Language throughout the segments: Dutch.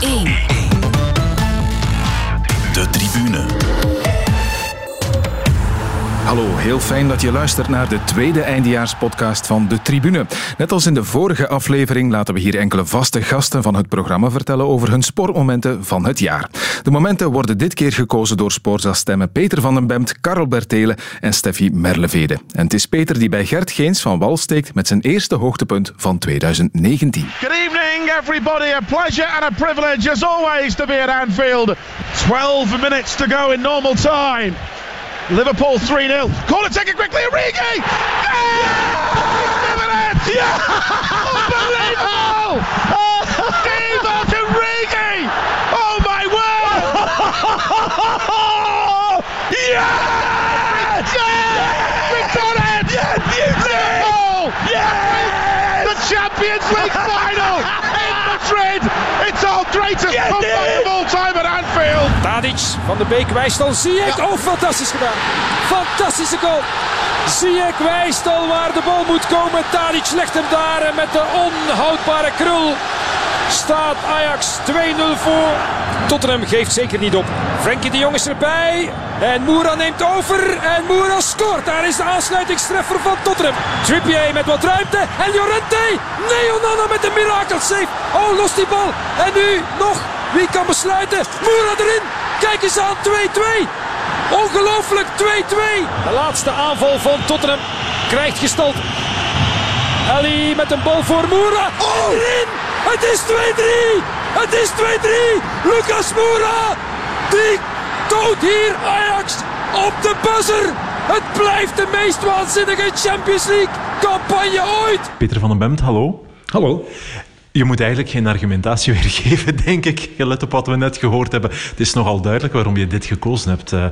1. Heel fijn dat je luistert naar de tweede eindejaarspodcast van De Tribune. Net als in de vorige aflevering laten we hier enkele vaste gasten van het programma vertellen over hun sportmomenten van het jaar. De momenten worden dit keer gekozen door Sporza-stemmen Peter van den Bemt, Karel Bertelen en Steffi Merlevede. En het is Peter die bij Gert Geens van Wal steekt met zijn eerste hoogtepunt van 2019. Good evening, everybody. A pleasure and a privilege, as always, to be at Anfield. 12 minutes to go in normal time. Liverpool 3 0. Corner taken quickly. Origi! Yeah! yeah! Unbelievable! Divock Origi! Oh my word! yes! Yes! We've done it! Yes! Liverpool! Yes! The Champions League final in Madrid! It's our greatest comeback Tadic van de Beek wijst al. Ziyech. Oh, fantastisch gedaan. Fantastische goal. Ziyech wijst al waar de bal moet komen. Tadic legt hem daar en met de onhoudbare krul staat Ajax 2-0 voor. Tottenham geeft zeker niet op. Frenkie de Jong is erbij. En Moura neemt over. En Moura scoort. Daar is de aansluitingstreffer van Tottenham. Trippier met wat ruimte. En Llorente. Nee, Onana met een mirakel save. Oh, lost die bal. En nu nog. Wie kan besluiten? Moura erin. Kijk eens aan. 2-2. Ongelooflijk 2-2. De laatste aanval van Tottenham krijgt gestalte. Ali met een bal voor Moura. Oh! Erin. Het is 2-3. Het is 2-3. Lucas Moura. Die dood hier Ajax op de buzzer. Het blijft de meest waanzinnige Champions League campagne ooit. Peter van den Bemt, hallo. Hallo. Je moet eigenlijk geen argumentatie weer geven, denk ik. Gelet op wat we net gehoord hebben. Het is nogal duidelijk waarom je dit gekozen hebt. Uh,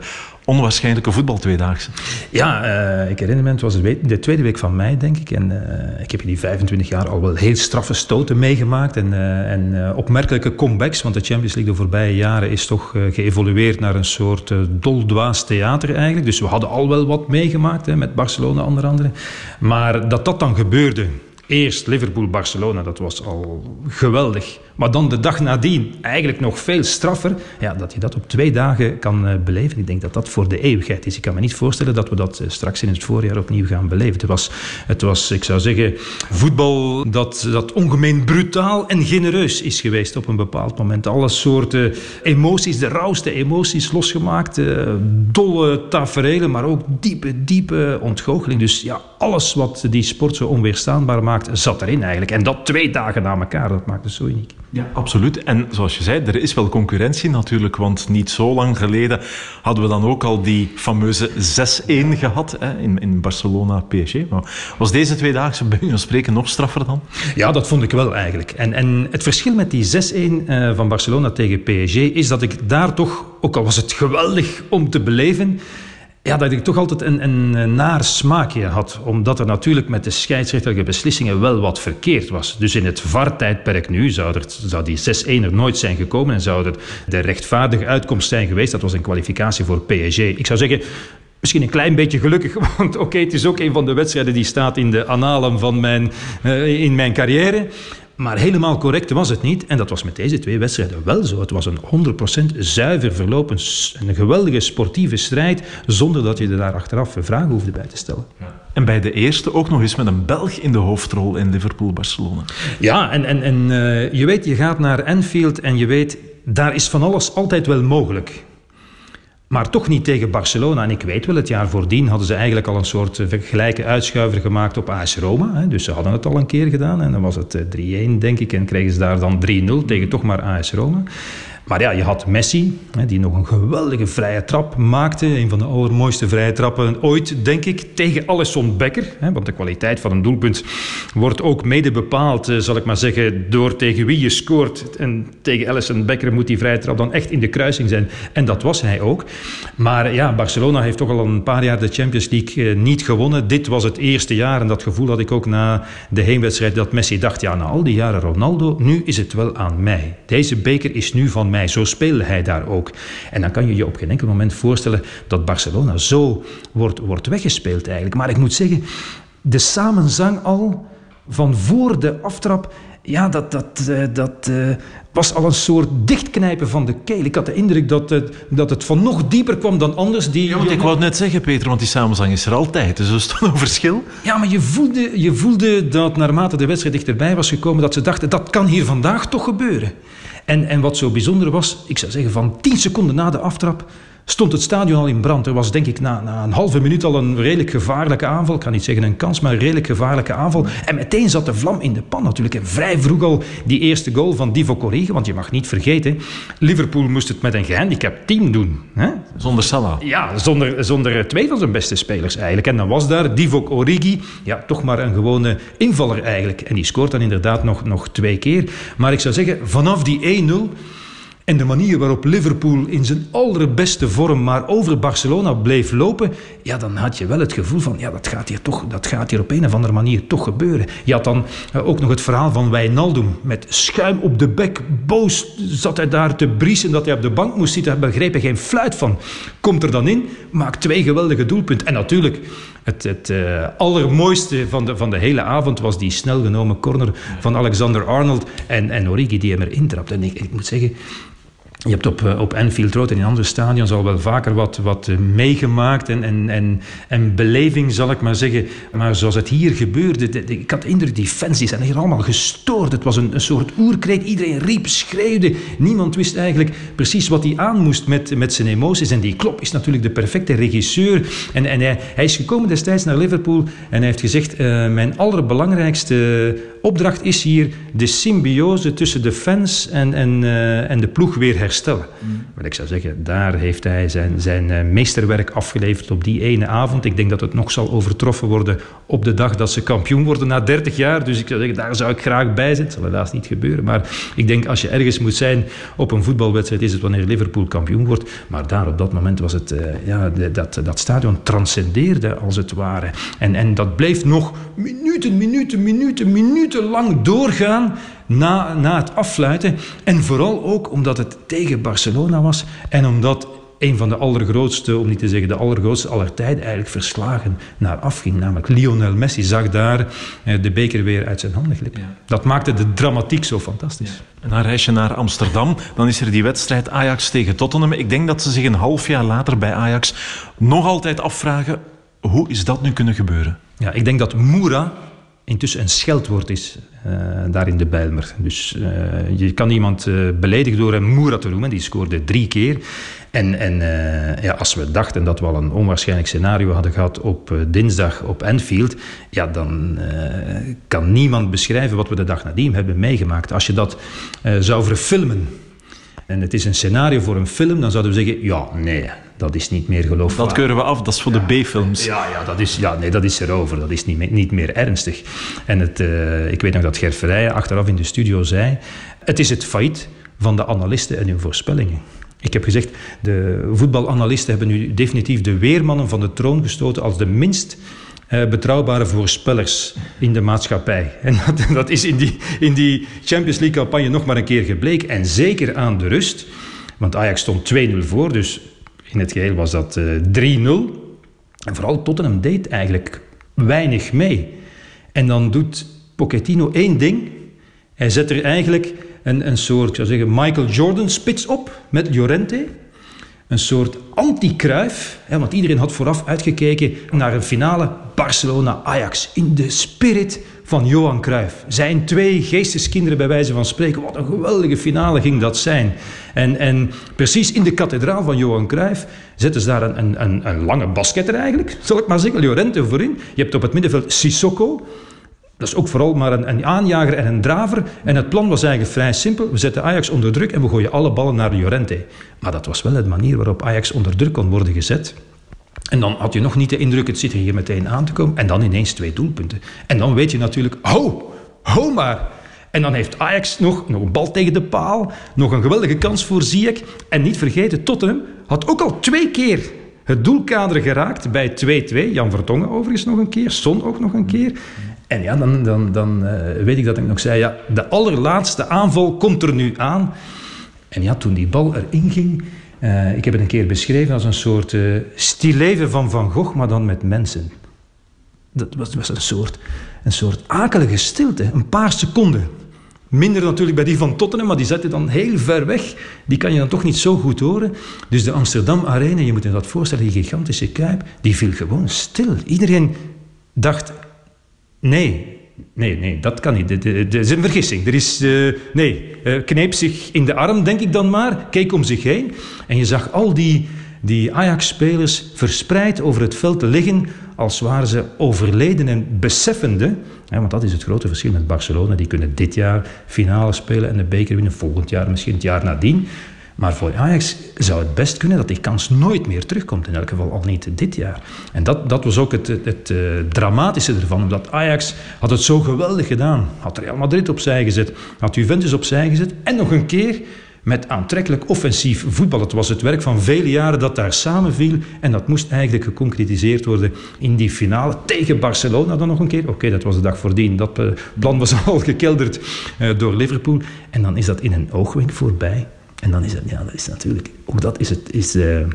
onwaarschijnlijke voetbaltweedaagse. Ja, uh, ik herinner me, het was de, tweede week van mei, denk ik. En uh, ik heb in die 25 jaar al wel heel straffe stoten meegemaakt. En, en opmerkelijke comebacks. Want de Champions League de voorbije jaren is toch geëvolueerd naar een soort doldwaas theater eigenlijk. Dus we hadden al wel wat meegemaakt, hè, met Barcelona onder andere. Maar dat dat dan gebeurde Eerst Liverpool-Barcelona, dat was al geweldig. Maar dan de dag nadien, eigenlijk nog veel straffer. Ja, dat je dat op twee dagen kan uh, beleven. Ik denk dat dat voor de eeuwigheid is. Ik kan me niet voorstellen dat we dat uh, straks in het voorjaar opnieuw gaan beleven. Het was, het was ik zou zeggen, voetbal dat, dat ongemeen brutaal en genereus is geweest op een bepaald moment. Alle soorten emoties, de rauwste emoties losgemaakt. Uh, dolle taferelen, maar ook diepe, diepe ontgoocheling. Dus ja, alles wat die sport zo onweerstaanbaar maakt, zat erin eigenlijk. En dat twee dagen na elkaar, dat maakt het zo uniek. Ja, absoluut. En zoals je zei, er is wel concurrentie natuurlijk, want niet zo lang geleden hadden we dan ook al die fameuze 6-1 gehad hè, in, in Barcelona-PSG. Was deze tweedaagse bij u spreken nog straffer dan? Ja, dat vond ik wel eigenlijk. En, en het verschil met die 6-1 uh, van Barcelona tegen PSG is dat ik daar toch, ook al was het geweldig om te beleven, ja, dat ik toch altijd een, een naar smaakje had. Omdat er natuurlijk met de scheidsrechterlijke beslissingen wel wat verkeerd was. Dus in het VAR-tijdperk nu zou, er, zou die 6-1 er nooit zijn gekomen en zou er de rechtvaardige uitkomst zijn geweest. Dat was een kwalificatie voor PSG. Ik zou zeggen, Misschien een klein beetje gelukkig, want oké, het is ook een van de wedstrijden die staat in de annalen van mijn, uh, in mijn carrière. Maar helemaal correct was het niet. En dat was met deze twee wedstrijden wel zo. Het was een 100% zuiver verlopen, een geweldige sportieve strijd, zonder dat je er daar achteraf vragen hoefde bij te stellen. Ja. En bij de eerste ook nog eens met een Belg in de hoofdrol in Liverpool-Barcelona. Ja, en, en, en uh, je weet, je gaat naar Anfield en je weet, daar is van alles altijd wel mogelijk. Maar toch niet tegen Barcelona. En ik weet wel, het jaar voordien hadden ze eigenlijk al een soort gelijke uitschuiver gemaakt op AS Roma. Dus ze hadden het al een keer gedaan. En dan was het 3-1, denk ik. En kregen ze daar dan 3-0 tegen toch maar AS Roma. Maar ja, je had Messi, die nog een geweldige vrije trap maakte. Een van de allermooiste vrije trappen ooit, denk ik, tegen Alisson Becker. Want de kwaliteit van een doelpunt wordt ook mede bepaald, zal ik maar zeggen, door tegen wie je scoort. En tegen Alisson Becker moet die vrije trap dan echt in de kruising zijn. En dat was hij ook. Maar ja, Barcelona heeft toch al een paar jaar de Champions League niet gewonnen. Dit was het eerste jaar en dat gevoel had ik ook na de heenwedstrijd dat Messi dacht, ja, na al die jaren Ronaldo, nu is het wel aan mij. Deze beker is nu van mij. Zo speelde hij daar ook. En dan kan je je op geen enkel moment voorstellen dat Barcelona zo wordt, wordt weggespeeld eigenlijk. Maar ik moet zeggen, de samenzang al van voor de aftrap ja, dat, dat, uh, dat uh, was al een soort dichtknijpen van de keel. Ik had de indruk dat het, dat het van nog dieper kwam dan anders. Die, ja, want ik wou het net zeggen, Peter, want die samenzang is er altijd. Dus er is toch een verschil? Ja, maar je voelde, je voelde dat naarmate de wedstrijd dichterbij was gekomen, dat ze dachten, dat kan hier vandaag toch gebeuren. En, en wat zo bijzonder was, ik zou zeggen van 10 seconden na de aftrap, stond het stadion al in brand. Er was denk ik na, na, een halve minuut al een redelijk gevaarlijke aanval. Ik kan niet zeggen een kans, maar een redelijk gevaarlijke aanval. En meteen zat de vlam in de pan natuurlijk. En vrij vroeg al die eerste goal van Divo Origi. Want je mag niet vergeten, Liverpool moest het met een gehandicapt team doen. Hè? Zonder Salah. Ja, zonder, zonder twee van zijn beste spelers eigenlijk. En dan was daar Divo Origi, ja, toch maar een gewone invaller eigenlijk. En die scoort dan inderdaad nog, nog twee keer. Maar ik zou zeggen, vanaf die 1-0 en de manier waarop Liverpool in zijn allerbeste vorm maar over Barcelona bleef lopen, ja, dan had je wel het gevoel van, ja, dat gaat hier toch, dat gaat hier op een of andere manier toch gebeuren. Je had dan uh, ook nog het verhaal van Wijnaldum, met schuim op de bek, boos zat hij daar te briesen dat hij op de bank moest zitten, hij begreep er geen fluit van. Komt er dan in, maakt twee geweldige doelpunten. En natuurlijk, het, het uh, allermooiste van de, van de hele avond was die snel genomen corner van Alexander Arnold en, en Origi die hem erin trapt. En ik, ik moet zeggen, je hebt op, op Anfield Road en in andere stadions al wel vaker wat, wat meegemaakt en, en, en, en beleving, zal ik maar zeggen. Maar zoals het hier gebeurde, de, de, ik had indruk, die fans zijn hier allemaal gestoord. Het was een, een soort oerkreet. Iedereen riep, schreeuwde. Niemand wist eigenlijk precies wat hij aan moest met, met zijn emoties. En die Klopp is natuurlijk de perfecte regisseur. En, en hij, hij is gekomen destijds naar Liverpool en hij heeft gezegd, uh, mijn allerbelangrijkste opdracht is hier de symbiose tussen de fans en, en, uh, en de ploeg weer herstellen. Mm. Wat ik zou zeggen, daar heeft hij zijn, zijn uh, meesterwerk afgeleverd op die ene avond. Ik denk dat het nog zal overtroffen worden op de dag dat ze kampioen worden na 30 jaar. Dus ik zou zeggen, daar zou ik graag bij zijn. Het zal helaas niet gebeuren. Maar ik denk, als je ergens moet zijn op een voetbalwedstrijd, is het wanneer Liverpool kampioen wordt. Maar daar op dat moment was het, uh, ja, dat, dat stadion transcendeerde als het ware. En, en dat bleef nog minuten, minuten, minuten, minuten lang doorgaan na, na het affluiten. En vooral ook omdat het tegen Barcelona was en omdat een van de allergrootste, om niet te zeggen de allergrootste aller tijden, eigenlijk verslagen naar afging. Namelijk Lionel Messi zag daar eh, de beker weer uit zijn handen glippen. Ja. Dat maakte de dramatiek zo fantastisch. Ja. En dan reis je naar Amsterdam, dan is er die wedstrijd Ajax tegen Tottenham. Ik denk dat ze zich een half jaar later bij Ajax nog altijd afvragen, hoe is dat nu kunnen gebeuren? Ja, ik denk dat Moura intussen een scheldwoord is uh, daar in de Bijlmer. Dus uh, je kan iemand uh, beledigen door hem Moera te noemen. Die scoorde drie keer. En, en ja, als we dachten dat we al een onwaarschijnlijk scenario hadden gehad op dinsdag op Anfield, ja, dan kan niemand beschrijven wat we de dag nadien hebben meegemaakt. Als je dat zou verfilmen, en het is een scenario voor een film, dan zouden we zeggen, ja, nee, dat is niet meer geloofwaardig. Dat keuren we af, dat is voor ja. de B-films. Ja, ja, dat is, ja, nee, dat is erover. Dat is niet, meer, niet meer ernstig. En het, uh, ik weet nog dat Ger Verrijen achteraf in de studio zei... Het is het failliet van de analisten en hun voorspellingen. Ik heb gezegd, de voetbalanalisten hebben nu definitief de weermannen van de troon gestoten als de minst uh, betrouwbare voorspellers in de maatschappij. En dat, dat is in die, in die Champions League-campagne nog maar een keer gebleken. En zeker aan de rust, want Ajax stond 2-0 voor, dus in het geheel was dat uh, 3-0. En vooral Tottenham deed eigenlijk weinig mee. En dan doet Pochettino één ding. Hij zet er eigenlijk een, een soort, zou zeggen, Michael Jordan spits op met Llorente. Een soort anti-Kruif, want iedereen had vooraf uitgekeken naar een finale Barcelona-Ajax. In de spirit van Johan Cruijff. Zijn twee geesteskinderen bij wijze van spreken. Wat een geweldige finale ging dat zijn. En, en precies in de kathedraal van Johan Cruijff zetten ze daar een, een, een, lange basketter eigenlijk. Zal ik maar zeggen, Llorente voorin. Je hebt op het middenveld Sissoko. Dat is ook vooral maar een, een, aanjager en een draver. En het plan was eigenlijk vrij simpel. We zetten Ajax onder druk en we gooien alle ballen naar Llorente. Maar dat was wel de manier waarop Ajax onder druk kon worden gezet. En dan had je nog niet de indruk, het zit hier meteen aan te komen. En dan ineens twee doelpunten. En dan weet je natuurlijk, ho, ho maar. En dan heeft Ajax nog, nog een bal tegen de paal. Nog een geweldige kans voor Ziyech. En niet vergeten, Tottenham had ook al twee keer het doelkader geraakt bij 2-2. Jan Vertongen overigens nog een keer. Son ook nog een keer. En ja, dan, dan, dan uh, weet ik dat ik nog zei, ja, de allerlaatste aanval komt er nu aan. En ja, toen die bal erin ging, uh, ik heb het een keer beschreven als een soort uh, stilleven van Van Gogh, maar dan met mensen. Dat was, was een, soort, een soort akelige stilte, een paar seconden. Minder natuurlijk bij die van Tottenham, maar die zet je dan heel ver weg. Die kan je dan toch niet zo goed horen. Dus de Amsterdam Arena, je moet je dat voorstellen, die gigantische kuip, die viel gewoon stil. Iedereen dacht, nee, Nee, nee, dat kan niet. Het is een vergissing. Er is, uh, nee, uh, kneep zich in de arm, denk ik dan maar. Keek om zich heen. En je zag al die, die Ajax-spelers verspreid over het veld liggen. Als waren ze overleden en beseffende. Hè, want dat is het grote verschil met Barcelona. Die kunnen dit jaar finale spelen en de beker winnen. Volgend jaar, misschien het jaar nadien. Maar voor Ajax zou het best kunnen dat die kans nooit meer terugkomt. In elk geval al niet dit jaar. En dat, dat was ook het, het, uh, dramatische ervan. Omdat Ajax had het zo geweldig gedaan. Had Real Madrid opzij gezet. Had Juventus opzij gezet. En nog een keer met aantrekkelijk offensief voetbal. Het was het werk van vele jaren dat daar samenviel. En dat moest eigenlijk geconcretiseerd worden in die finale tegen Barcelona dan nog een keer. Oké, dat was de dag voordien. Dat uh, plan was al gekelderd uh, door Liverpool. En dan is dat in een oogwenk voorbij. En dan is het, ja, dat is natuurlijk, ook dat is, het, is de,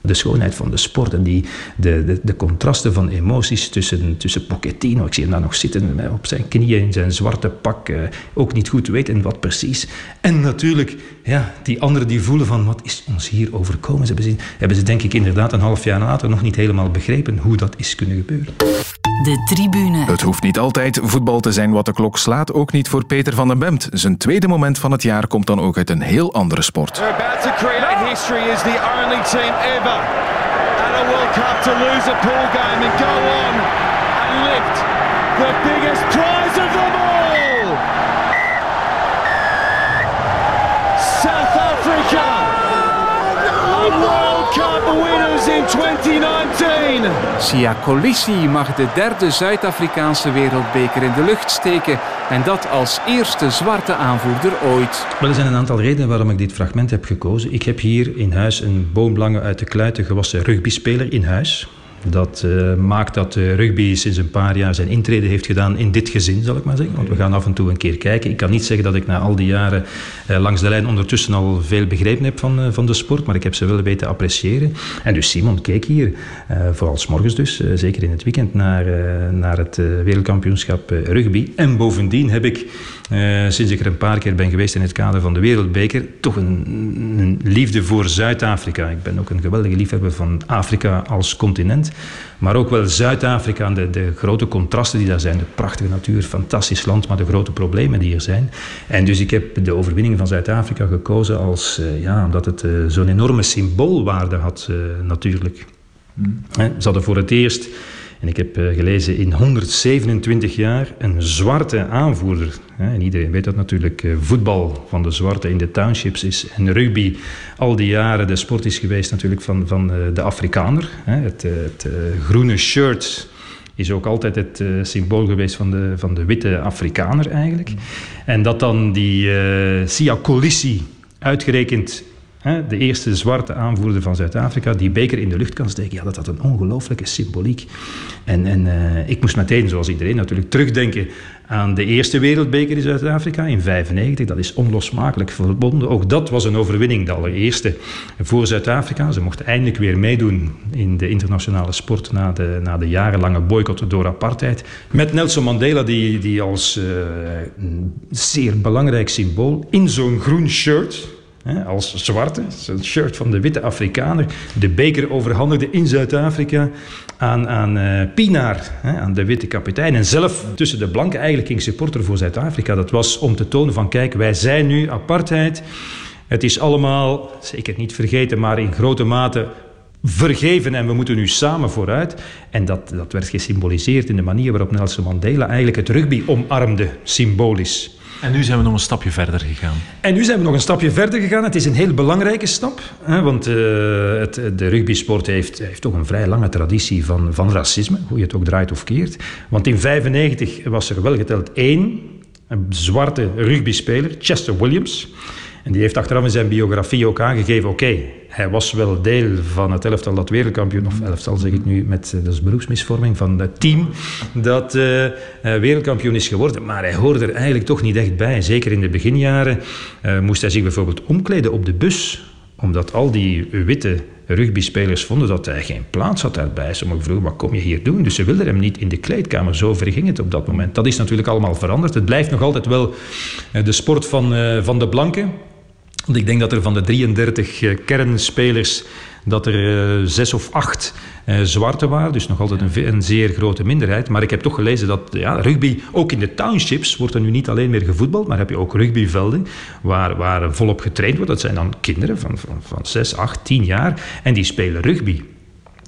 de schoonheid van de sport en die, de, de, de contrasten van emoties tussen, tussen Pochettino, ik zie hem daar nog zitten op zijn knieën in zijn zwarte pak, eh, ook niet goed weten wat precies. En natuurlijk, ja, die anderen die voelen van wat is ons hier overkomen. Ze hebben, hebben ze denk ik inderdaad een half jaar later nog niet helemaal begrepen hoe dat is kunnen gebeuren. De tribune. Het hoeft niet altijd voetbal te zijn wat de klok slaat, ook niet voor Peter van den Bemt. Zijn tweede moment van het jaar komt dan ook uit een heel andere sport. We're about to create history as the only team ever at a World Cup to lose a pool game and go on and lift the biggest prize of them all. South Africa, a World winners in 2019. Sia Colisi mag de derde Zuid-Afrikaanse wereldbeker in de lucht steken. En dat als eerste zwarte aanvoerder ooit. Wel, er zijn een aantal redenen waarom ik dit fragment heb gekozen. Ik heb hier in huis een boomlange uit de kluiten gewassen rugbyspeler in huis. Dat uh, maakt dat de rugby sinds een paar jaar zijn intrede heeft gedaan in dit gezin, zal ik maar zeggen. Want we gaan af en toe een keer kijken. Ik kan niet zeggen dat ik na al die jaren uh, langs de lijn ondertussen al veel begrepen heb van, uh, van de sport, maar ik heb ze wel weten appreciëren. En dus Simon keek hier, vooral morgens dus, zeker in het weekend, naar, naar het wereldkampioenschap rugby. En bovendien heb ik, sinds ik er een paar keer ben geweest in het kader van de Wereldbeker, toch een, een liefde voor Zuid-Afrika. Ik ben ook een geweldige liefhebber van Afrika als continent. Maar ook wel Zuid-Afrika en de, de, grote contrasten die daar zijn. De prachtige natuur, fantastisch land, maar de grote problemen die er zijn. En dus ik heb de overwinning van Zuid-Afrika gekozen als, uh, ja, omdat het uh, zo'n enorme symboolwaarde had uh, natuurlijk. Mm. Ze hadden voor het eerst en ik heb gelezen in 127 jaar een zwarte aanvoerder. En iedereen weet dat natuurlijk uh, voetbal van de zwarte in de townships is. En rugby al die jaren de sport is geweest natuurlijk van, van uh, de Afrikaner. Het, het groene shirt is ook altijd het symbool geweest van de, van de witte Afrikaner eigenlijk. En dat dan die Sia Colisi uitgerekend de eerste zwarte aanvoerder van Zuid-Afrika, die beker in de lucht kan steken, ja, dat had een ongelooflijke symboliek. En, en uh, ik moest meteen, zoals iedereen natuurlijk, terugdenken aan de eerste wereldbeker in Zuid-Afrika in 1995. Dat is onlosmakelijk verbonden. Ook dat was een overwinning, de allereerste voor Zuid-Afrika. Ze mochten eindelijk weer meedoen in de internationale sport na de, na de jarenlange boycott door apartheid. Met Nelson Mandela, die, die als een zeer belangrijk symbool in zo'n groen shirt als zwarte, een shirt van de witte Afrikaner, de beker overhandigde in Zuid-Afrika aan, aan uh, Pinaar, aan de witte kapitein. En zelf tussen de blanken eigenlijk ging supporter voor Zuid-Afrika. Dat was om te tonen van, kijk, wij zijn nu apartheid. Het is allemaal, zeker niet vergeten, maar in grote mate vergeven en we moeten nu samen vooruit. En dat, dat werd gesymboliseerd in de manier waarop Nelson Mandela eigenlijk het rugby omarmde, symbolisch. En nu zijn we nog een stapje verder gegaan. En nu zijn we nog een stapje verder gegaan. Het is een heel belangrijke stap. Hè, want uh, het, de rugbysport heeft, heeft toch een vrij lange traditie van, van racisme. Hoe je het ook draait of keert. Want in 1995 was er wel geteld één een zwarte rugbyspeler, Chester Williams. En die heeft achteraf in zijn biografie ook aangegeven... oké, hij was wel deel van het elftal dat wereldkampioen... of elftal zeg ik nu, met dus beroepsmisvorming van het team... dat uh, wereldkampioen is geworden. Maar hij hoorde er eigenlijk toch niet echt bij. Zeker in de beginjaren moest hij zich bijvoorbeeld omkleden op de bus omdat al die witte rugbyspelers vonden dat hij geen plaats had daarbij. Sommigen vroegen, wat kom je hier doen? Dus ze wilden hem niet in de kleedkamer. Zo verging het op dat moment. Dat is natuurlijk allemaal veranderd. Het blijft nog altijd wel de sport van, van de blanken. Want ik denk dat er van de 33 kernspelers dat er uh, zes of acht uh, zwarte waren. Dus nog altijd een, een, zeer grote minderheid. Maar ik heb toch gelezen dat ja, rugby, ook in de townships, wordt er nu niet alleen meer gevoetbald, maar heb je ook rugbyvelden waar, waar volop getraind wordt. Dat zijn dan kinderen van, van, van 6, 8, 10 jaar en die spelen rugby.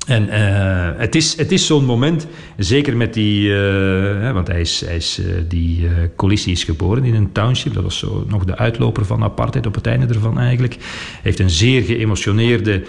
En uh, het is, het is zo'n moment, zeker met die, uh, want hij is, hij is, uh, die Colissi is geboren in een township, dat was zo nog de uitloper van apartheid op het einde ervan eigenlijk. Hij heeft een zeer geëmotioneerde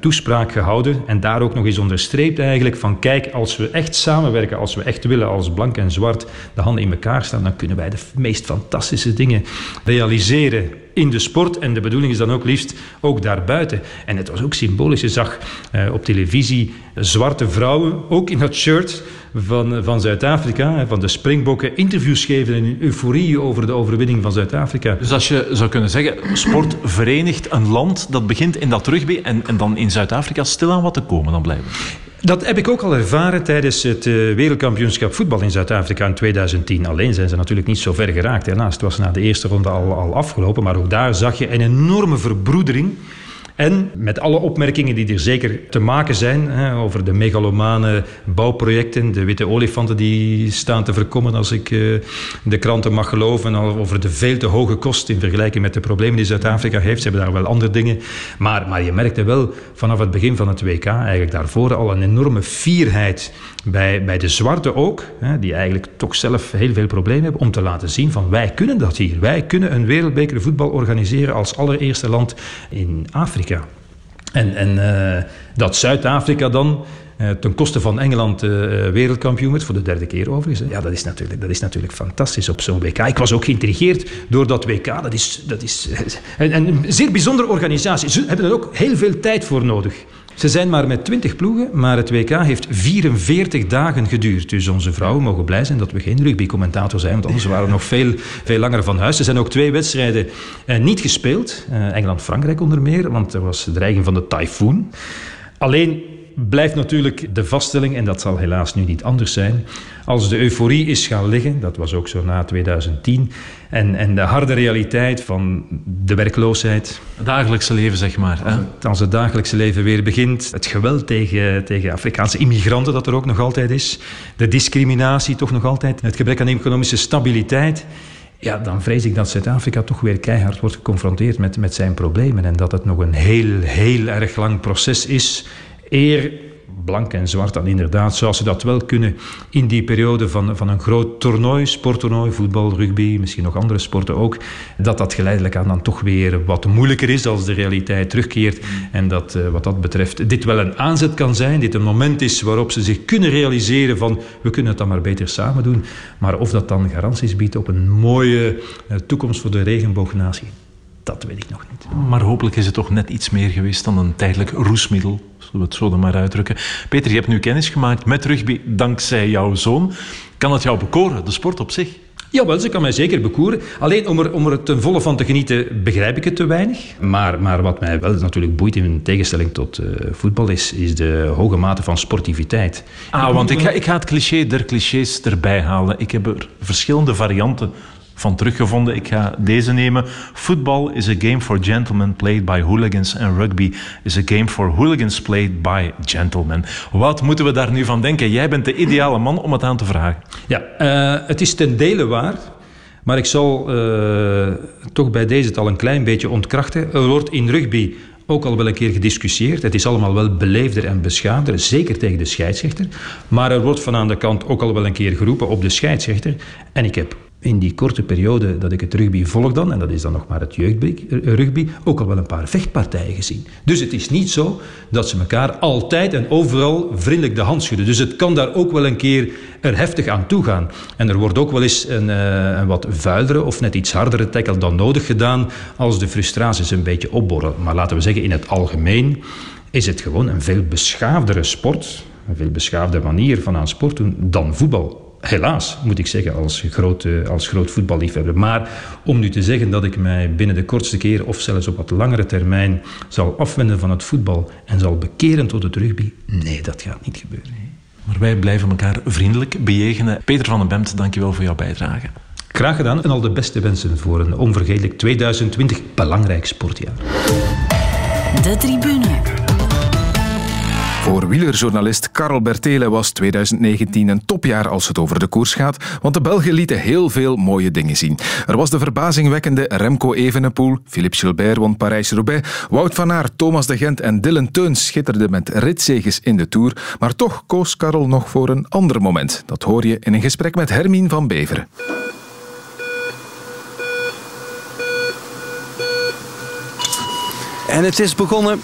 toespraak gehouden en daar ook nog eens onderstreept eigenlijk van kijk, als we echt samenwerken, als we echt willen als blank en zwart de handen in elkaar staan, dan kunnen wij de meest fantastische dingen realiseren in de sport. En de bedoeling is dan ook liefst ook daarbuiten. En het was ook symbolisch. Je zag uh, op televisie zwarte vrouwen, ook in dat shirt van, van Zuid-Afrika, van de Springbokken, interviews geven in euforie over de overwinning van Zuid-Afrika. Dus als je zou kunnen zeggen, sport verenigt een land dat begint in dat rugby en, en dan in Zuid-Afrika stilaan wat te komen dan blijven. Dat heb ik ook al ervaren tijdens het wereldkampioenschap voetbal in Zuid-Afrika in 2010. Alleen zijn ze natuurlijk niet zo ver geraakt. Helaas, het was na de eerste ronde al, al afgelopen. Maar ook daar zag je een enorme verbroedering en met alle opmerkingen die er zeker te maken zijn hè, over de megalomane bouwprojecten, de witte olifanten die staan te verkommen als ik uh, de kranten mag geloven, over de veel te hoge kosten in vergelijking met de problemen die Zuid-Afrika heeft. Ze hebben daar wel andere dingen. Maar, maar je merkte wel vanaf het begin van het WK, eigenlijk daarvoor al een enorme fierheid bij, bij de zwarte ook, hè, die eigenlijk toch zelf heel veel problemen hebben, om te laten zien van wij kunnen dat hier. Wij kunnen een wereldbeker voetbal organiseren als allereerste land in Afrika. En, en uh, dat Zuid-Afrika dan uh, ten koste van Engeland uh, wereldkampioen wordt, voor de derde keer overigens. Ja, dat is natuurlijk, dat is natuurlijk fantastisch op zo'n WK. Ik was ook geïntrigeerd door dat WK. Dat is, dat is een, een zeer bijzondere organisatie. Ze hebben er ook heel veel tijd voor nodig. Ze zijn maar met 20 ploegen, maar het WK heeft 44 dagen geduurd. Dus onze vrouwen mogen blij zijn dat we geen rugbycommentator zijn, want anders waren we nog veel, veel langer van huis. Er zijn ook twee wedstrijden eh, niet gespeeld. Eh, Engeland-Frankrijk onder meer, want er was de dreiging van de tyfoon. Alleen blijft natuurlijk de vaststelling, en dat zal helaas nu niet anders zijn, als de euforie is gaan liggen, dat was ook zo na 2010, en, en de harde realiteit van de werkloosheid. Het dagelijkse leven, zeg maar. Hè? Als het dagelijkse leven weer begint, het geweld tegen, tegen Afrikaanse immigranten dat er ook nog altijd is, de discriminatie toch nog altijd, het gebrek aan economische stabiliteit, ja, dan vrees ik dat Zuid-Afrika toch weer keihard wordt geconfronteerd met, met zijn problemen en dat het nog een heel, heel erg lang proces is eer blank en zwart dan inderdaad, zoals ze dat wel kunnen in die periode van, van een groot toernooi, sporttoernooi, voetbal, rugby, misschien nog andere sporten ook, dat dat geleidelijk aan dan toch weer wat moeilijker is als de realiteit terugkeert en dat uh, wat dat betreft dit wel een aanzet kan zijn, dit een moment is waarop ze zich kunnen realiseren van we kunnen het dan maar beter samen doen, maar of dat dan garanties biedt op een mooie uh, toekomst voor de regenboognatie, dat weet ik nog niet. Maar hopelijk is het toch net iets meer geweest dan een tijdelijk roesmiddel, zullen we het zo dan maar uitdrukken. Peter, je hebt nu kennis gemaakt met rugby dankzij jouw zoon. Kan het jou bekoren, de sport op zich? Jawel, ze kan mij zeker bekoeren. Alleen om er, om er ten volle van te genieten begrijp ik het te weinig. Maar, maar wat mij wel natuurlijk boeit in tegenstelling tot uh, voetbal is, is de hoge mate van sportiviteit. Ah, want ik ga, ik ga het cliché der clichés erbij halen. Ik heb er verschillende varianten van teruggevonden. Ik ga deze nemen. Football is a game for gentlemen played by hooligans. En rugby is a game for hooligans played by gentlemen. Wat moeten we daar nu van denken? Jij bent de ideale man om het aan te vragen. Ja, uh, het is ten dele waar. Maar ik zal uh, toch bij deze het al een klein beetje ontkrachten. Er wordt in rugby ook al wel een keer gediscussieerd. Het is allemaal wel beleefder en beschaafder, zeker tegen de scheidsrechter. Maar er wordt van aan de kant ook al wel een keer geroepen op de scheidsrechter. En ik heb in die korte periode dat ik het rugby volg dan, en dat is dan nog maar het jeugdrugby, ook al wel een paar vechtpartijen gezien. Dus het is niet zo dat ze elkaar altijd en overal vriendelijk de hand schudden. Dus het kan daar ook wel een keer er heftig aan toe gaan. En er wordt ook wel eens een, een wat vuilere of net iets hardere tackle dan nodig gedaan als de frustraties een beetje opborrelen. Maar laten we zeggen, in het algemeen is het gewoon een veel beschaafdere sport, een veel beschaafde manier van aan sport doen dan voetbal Helaas, moet ik zeggen, als groot, als groot voetballiefhebber. Maar om nu te zeggen dat ik mij binnen de kortste keer of zelfs op wat langere termijn zal afwenden van het voetbal en zal bekeren tot het rugby, nee, dat gaat niet gebeuren. Maar wij blijven elkaar vriendelijk bejegenen. Peter van den Bemt, dankjewel voor jouw bijdrage. Graag gedaan en al de beste wensen voor een onvergetelijk 2020 belangrijk sportjaar. De tribune. Voor wielerjournalist Karel Bertele was 2019 een topjaar als het over de koers gaat, want de Belgen lieten heel veel mooie dingen zien. Er was de verbazingwekkende Remco Evenepoel, Philippe Gilbert won Parijs-Roubaix, Wout van Aert, Thomas de Gent en Dylan Teuns schitterden met ritzeges in de Tour, maar toch koos Karel nog voor een ander moment. Dat hoor je in een gesprek met Hermine van Beveren. En het is begonnen.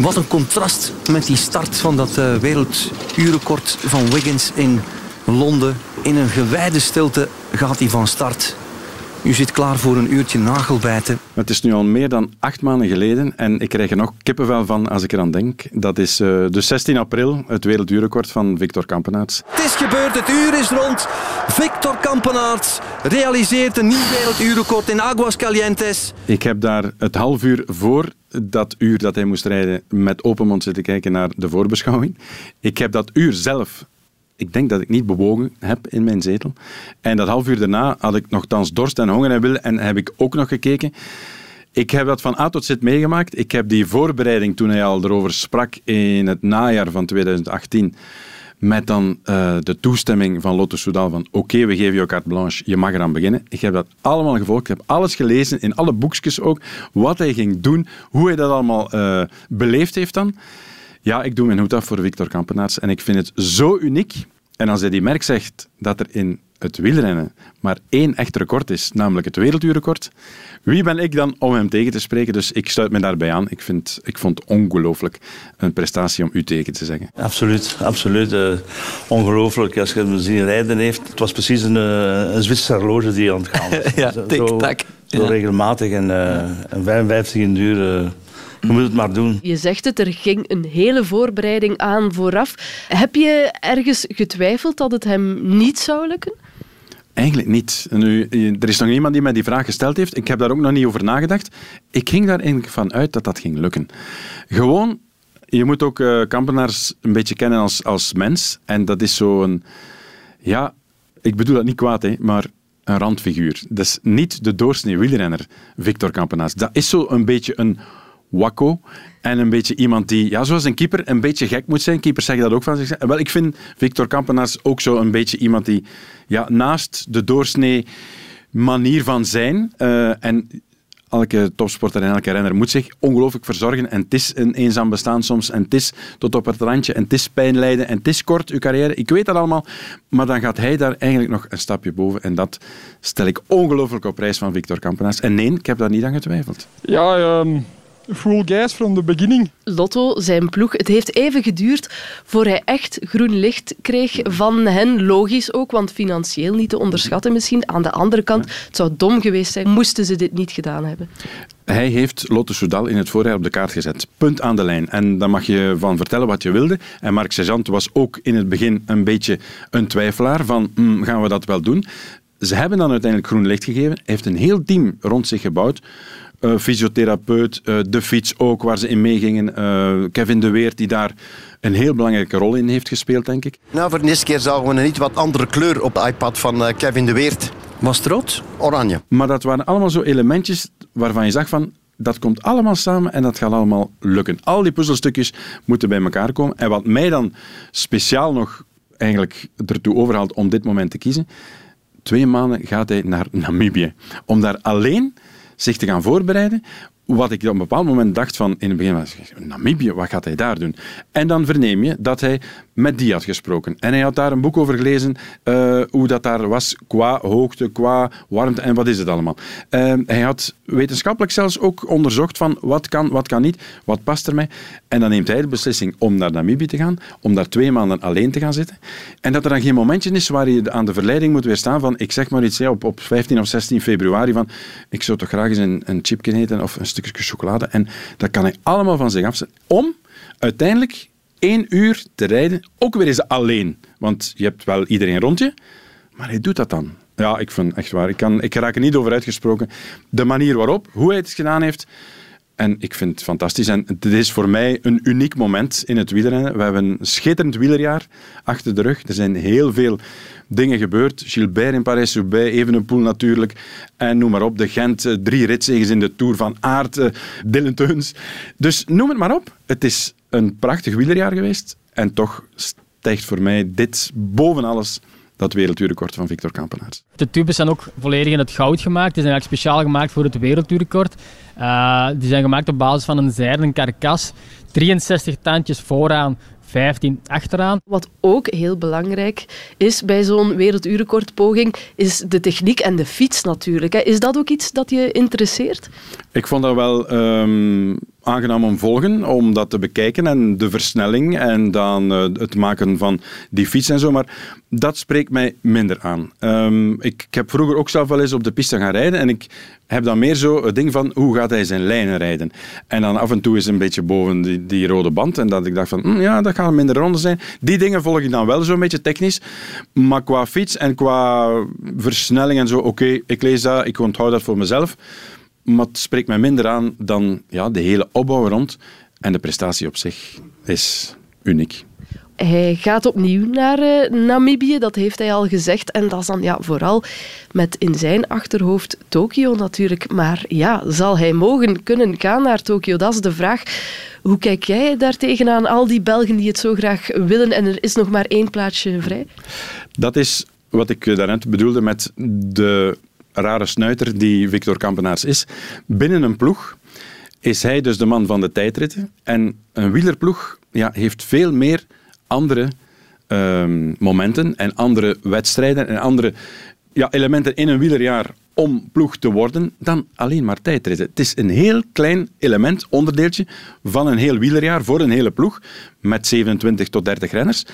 Wat een contrast met die start van dat uh, werelduurrecord van Wiggins in Londen. In een gewijde stilte gaat hij van start. U zit klaar voor een uurtje nagelbijten. Het is nu al meer dan acht maanden geleden en ik krijg er nog kippenvel van als ik eraan denk. Dat is uh, de 16 april, het werelduurrecord van Victor Kampenaerts. Het is gebeurd, het uur is rond. Victor Kampenaerts realiseert een nieuw werelduurrecord in Aguascalientes. Ik heb daar het half uur voor dat uur dat hij moest rijden met open mond zitten kijken naar de voorbeschouwing. Ik heb dat uur zelf ik denk dat ik niet bewogen heb in mijn zetel. En dat half uur daarna had ik nogthans dorst en honger en wil en heb ik ook nog gekeken. Ik heb dat van A tot Z meegemaakt. Ik heb die voorbereiding, toen hij al erover sprak in het najaar van 2018, met dan uh, de toestemming van Lotto Soudal van oké, we geven jou carte blanche, je mag eraan beginnen. Ik heb dat allemaal gevolgd. Ik heb alles gelezen, in alle boekjes ook, wat hij ging doen, hoe hij dat allemaal uh, beleefd heeft dan. Ja, ik doe mijn hoed af voor Victor Kampenaerts en ik vind het zo uniek. En als hij die merk zegt dat er in het wielrennen maar één echt record is, namelijk het werelduurrecord, wie ben ik dan om hem tegen te spreken? Dus ik sluit me daarbij aan. Ik, vind, ik vond het ongelooflijk een prestatie om u tegen te zeggen. Absoluut, absoluut. Uh, ongelooflijk als je hem zien rijden heeft. Het was precies een, uh, een Zwitserse horloge die aan het gaan was. ja, tik-tak. Zo, zo, regelmatig en, uh, en 55 in duur je moet het maar doen. Je zegt het, er ging een hele voorbereiding aan vooraf. Heb je ergens getwijfeld dat het hem niet zou lukken? Eigenlijk niet. Nu, er is nog iemand die mij die vraag gesteld heeft. Ik heb daar ook nog niet over nagedacht. Ik ging daar eigenlijk van uit dat dat ging lukken. Gewoon, je moet ook uh, kampenaars een beetje kennen als, als mens. En dat is zo'n... Ja, ik bedoel dat niet kwaad, hè, maar een randfiguur. Dat is niet de doorsnee wielrenner, Victor Kampenaars. Dat is zo een beetje een wakko. En een beetje iemand die, ja, zoals een keeper, een beetje gek moet zijn. Keepers zeggen dat ook van zichzelf. Wel, ik vind Victor Kampenaars ook zo een beetje iemand die ja, naast de doorsnee manier van zijn uh, en elke topsporter en elke renner moet zich ongelooflijk verzorgen. En het is een eenzaam bestaan soms. En het is tot op het randje. En het is pijn lijden. En het is kort, uw carrière. Ik weet dat allemaal. Maar dan gaat hij daar eigenlijk nog een stapje boven. En dat stel ik ongelooflijk op prijs van Victor Kampenaars. En nee, ik heb daar niet aan getwijfeld. Ja, um, full gas from the beginning. Lotto, zijn ploeg, het heeft even geduurd voor hij echt groen licht kreeg van hen. Logisch ook, want financieel niet te onderschatten misschien. Aan de andere kant, het zou dom geweest zijn, moesten ze dit niet gedaan hebben. Hij heeft Lotto Soudal in het voorjaar op de kaart gezet. Punt aan de lijn. En daar mag je van vertellen wat je wilde. En Marc Sergeant was ook in het begin een beetje een twijfelaar van hm, gaan we dat wel doen? Ze hebben dan uiteindelijk groen licht gegeven. Hij heeft een heel team rond zich gebouwd uh, fysiotherapeut, uh, de fiets ook, waar ze in meegingen. Uh, Kevin de Weert, die daar een heel belangrijke rol in heeft gespeeld, denk ik. Nou, voor de eerste keer zagen we een iets wat andere kleur op de iPad van Kevin de Weert. Was het rood? Oranje. Maar dat waren allemaal zo elementjes waarvan je zag van, dat komt allemaal samen en dat gaat allemaal lukken. Al die puzzelstukjes moeten bij elkaar komen. En wat mij dan speciaal nog eigenlijk ertoe overhaalt om dit moment te kiezen, twee maanden gaat hij naar Namibië. Om daar alleen zich te gaan voorbereiden. Wat ik op een bepaald moment dacht van, in het begin was Namibië, wat gaat hij daar doen? En dan verneem je dat hij met die had gesproken. En hij had daar een boek over gelezen, uh, hoe dat daar was qua hoogte, qua warmte en wat is het allemaal. Uh, hij had wetenschappelijk zelfs ook onderzocht van wat kan, wat kan niet, wat past er mij. En dan neemt hij de beslissing om naar Namibië te gaan, om daar twee maanden alleen te gaan zitten. En dat er dan geen momentje is waar je aan de verleiding moet weerstaan van, ik zeg maar iets, ja, op, op 15 of 16 februari van, ik zou toch graag eens een, een chipje eten of een stukje chocolade. En dat kan hij allemaal van zich afzetten. Om uiteindelijk één uur te rijden, ook weer eens alleen. Want je hebt wel iedereen rond je, maar hij doet dat dan. Ja, ik vind echt waar. Ik, kan, ik raak er niet over uitgesproken. De manier waarop, hoe hij het gedaan heeft. En ik vind het fantastisch. En dit is voor mij een uniek moment in het wielrennen. We hebben een schitterend wielerjaar achter de rug. Er zijn heel veel dingen gebeurd. Gilbert in Parijs-Roubaix, Evenepoel natuurlijk. En noem maar op, de Gent, eh, drie ritzegens in de Tour van Aert, eh, Dylan Teuns. Dus noem het maar op. Het is een prachtig wielerjaar geweest. En toch stijgt voor mij dit boven alles dat werelduurrecord van Victor Kampenaerts. De tubes zijn ook volledig in het goud gemaakt. Die zijn eigenlijk speciaal gemaakt voor het werelduurrecord. Uh, die zijn gemaakt op basis van een zijden karkas. 63 tandjes vooraan, 15 achteraan. Wat ook heel belangrijk is bij zo'n werelduurrecordpoging, is de techniek en de fiets natuurlijk. Is dat ook iets dat je interesseert? Ik vond dat wel um, aangenaam om volgen, om dat te bekijken en de versnelling en dan uh, het maken van die fiets en zo. Maar dat spreekt mij minder aan. Um, ik, heb vroeger ook zelf wel eens op de piste gaan rijden en ik heb dan meer zo het ding van hoe gaat hij zijn lijnen rijden. En dan af en toe is een beetje boven die, rode band en dat ik dacht van hm, ja, dat gaan minder ronden zijn. Die dingen volg ik dan wel zo'n beetje technisch. Maar qua fiets en qua versnelling en zo, oké, ik lees dat, ik onthoud dat voor mezelf. Maar het spreekt mij minder aan dan ja, de hele opbouw rond. En de prestatie op zich is uniek. Hij gaat opnieuw naar uh, Namibië, dat heeft hij al gezegd. En dat is dan ja, vooral met in zijn achterhoofd Tokio natuurlijk. Maar ja, zal hij mogen kunnen gaan naar Tokio? Dat is de vraag. Hoe kijk jij daar tegenaan, al die Belgen die het zo graag willen en er is nog maar één plaatsje vrij? Dat is wat ik daarnet bedoelde met de rare snuiter die Victor Kampenaars is. Binnen een ploeg is hij dus de man van de tijdritten. En een wielerploeg ja, heeft veel meer andere um, momenten en andere wedstrijden en andere ja, elementen in een wielerjaar om ploeg te worden dan alleen maar tijdritten. Het is een heel klein element, onderdeeltje van een heel wielerjaar voor een hele ploeg met 27 tot 30 renners.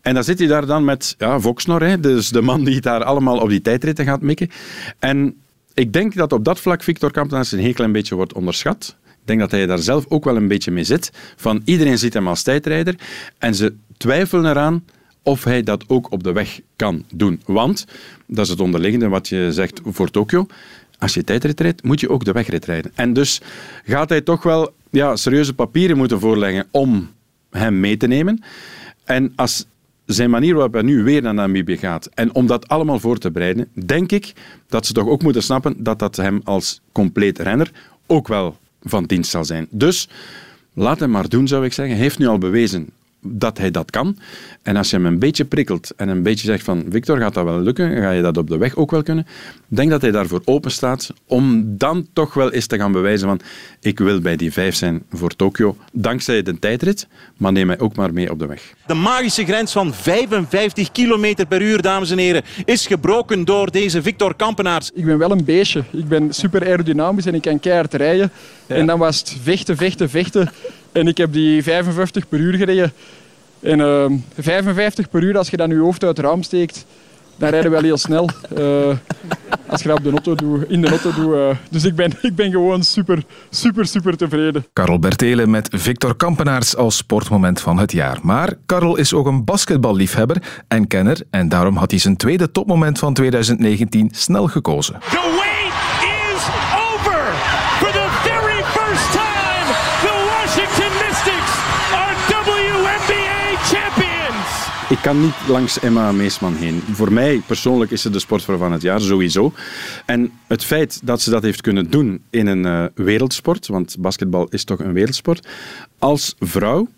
En dan zit hij daar dan met ja, Voxnor, hè, dus de man die daar allemaal op die tijdritten gaat mikken. En ik denk dat op dat vlak Victor Kampenaars een heel klein beetje wordt onderschat. Ik denk dat hij daar zelf ook wel een beetje mee zit. Van iedereen ziet hem als tijdrijder en ze twijfelen eraan of hij dat ook op de weg kan doen. Want, dat is het onderliggende wat je zegt voor Tokio, als je tijdrit rijdt, moet je ook de wegrit rijden. En dus gaat hij toch wel ja, serieuze papieren moeten voorleggen om hem mee te nemen. En als zijn manier waarop hij nu weer naar Namibië gaat en om dat allemaal voor te bereiden, denk ik dat ze toch ook moeten snappen dat dat hem als compleet renner ook wel van dienst zal zijn. Dus laat hem maar doen, zou ik zeggen. Hij heeft nu al bewezen dat hij dat kan. En als je hem een beetje prikkelt en een beetje zegt van Victor, gaat dat wel lukken? Ga je dat op de weg ook wel kunnen? denk dat hij daarvoor open staat om dan toch wel eens te gaan bewijzen van ik wil bij die vijf zijn voor Tokio, dankzij de tijdrit, maar neem mij ook maar mee op de weg. De magische grens van 55 km per uur, dames en heren, is gebroken door deze Victor Kampenaars. Ik ben wel een beestje. Ik ben super aerodynamisch en ik kan keihard rijden. En dan was het vechten, vechten, vechten. En ik heb die 55 per uur gereden. En uh, ehm, 55 per uur, als je dan je hoofd uit het raam steekt, dan rijden we wel heel snel. Uh, als je dat op de auto doet, in de auto doet. Uh, dus ik ben, ik ben gewoon super, super, super tevreden. Karel Bertelen met Victor Kampenaerts als sportmoment van het jaar. Maar Karel is ook een basketballiefhebber en kenner. En daarom had hij zijn tweede topmoment van 2019 snel gekozen. Ik kan niet langs Emma Meesman heen. Voor mij persoonlijk is ze de sportvrouw van het jaar, sowieso. En het feit dat ze dat heeft kunnen doen in een uh, wereldsport, want basketbal is toch een wereldsport, als vrouw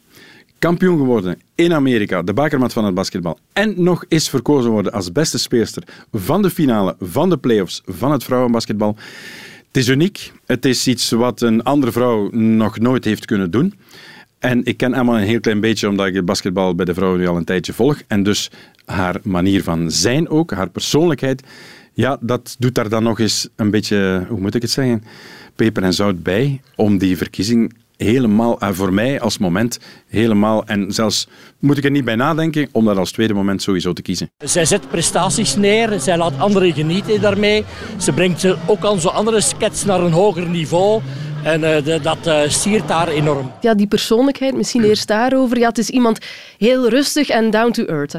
kampioen geworden in Amerika, de bakermat van het basketbal, en nog eens verkozen worden als beste speelster van de finale, van de playoffs, van het vrouwenbasketbal. Het is uniek. Het is iets wat een andere vrouw nog nooit heeft kunnen doen. En ik ken Emma een heel klein beetje, omdat ik basketbal bij de vrouwen nu al een tijdje volg. En dus haar manier van zijn ook, haar persoonlijkheid, ja, dat doet daar dan nog eens een beetje, hoe moet ik het zeggen, peper en zout bij, om die verkiezing helemaal, uh, voor mij als moment, helemaal, en zelfs moet ik er niet bij nadenken, om dat als tweede moment sowieso te kiezen. Zij zet prestaties neer, zij laat anderen genieten daarmee. Ze brengt ook al zo andere skets naar een hoger niveau. En eh, de- dat eh, siert daar enorm. Ja, die persoonlijkheid, misschien eerst daarover. Ja, het is iemand heel rustig en down to earth. hè.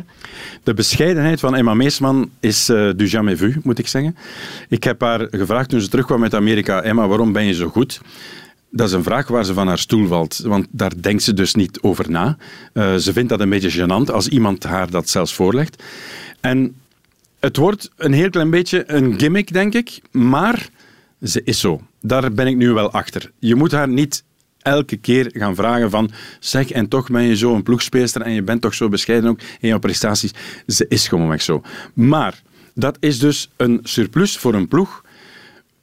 De bescheidenheid van Emma Meesman is eh, du jamais vu, moet ik zeggen. Ik heb haar gevraagd toen ze terugkwam uit Amerika, Emma, waarom ben je zo goed? Dat is een vraag waar ze van haar stoel valt, want daar denkt ze dus niet over na. Eh, ze vindt dat een beetje gênant als iemand haar dat zelfs voorlegt. En het wordt een heel klein beetje een gimmick, denk ik, maar ze is zo. Daar ben ik nu wel achter. Je moet haar niet elke keer gaan vragen van zeg, en toch ben je zo een ploegspeelster en je bent toch zo bescheiden ook in jouw prestaties. Ze is gewoonweg zo. Maar dat is dus een surplus voor een ploeg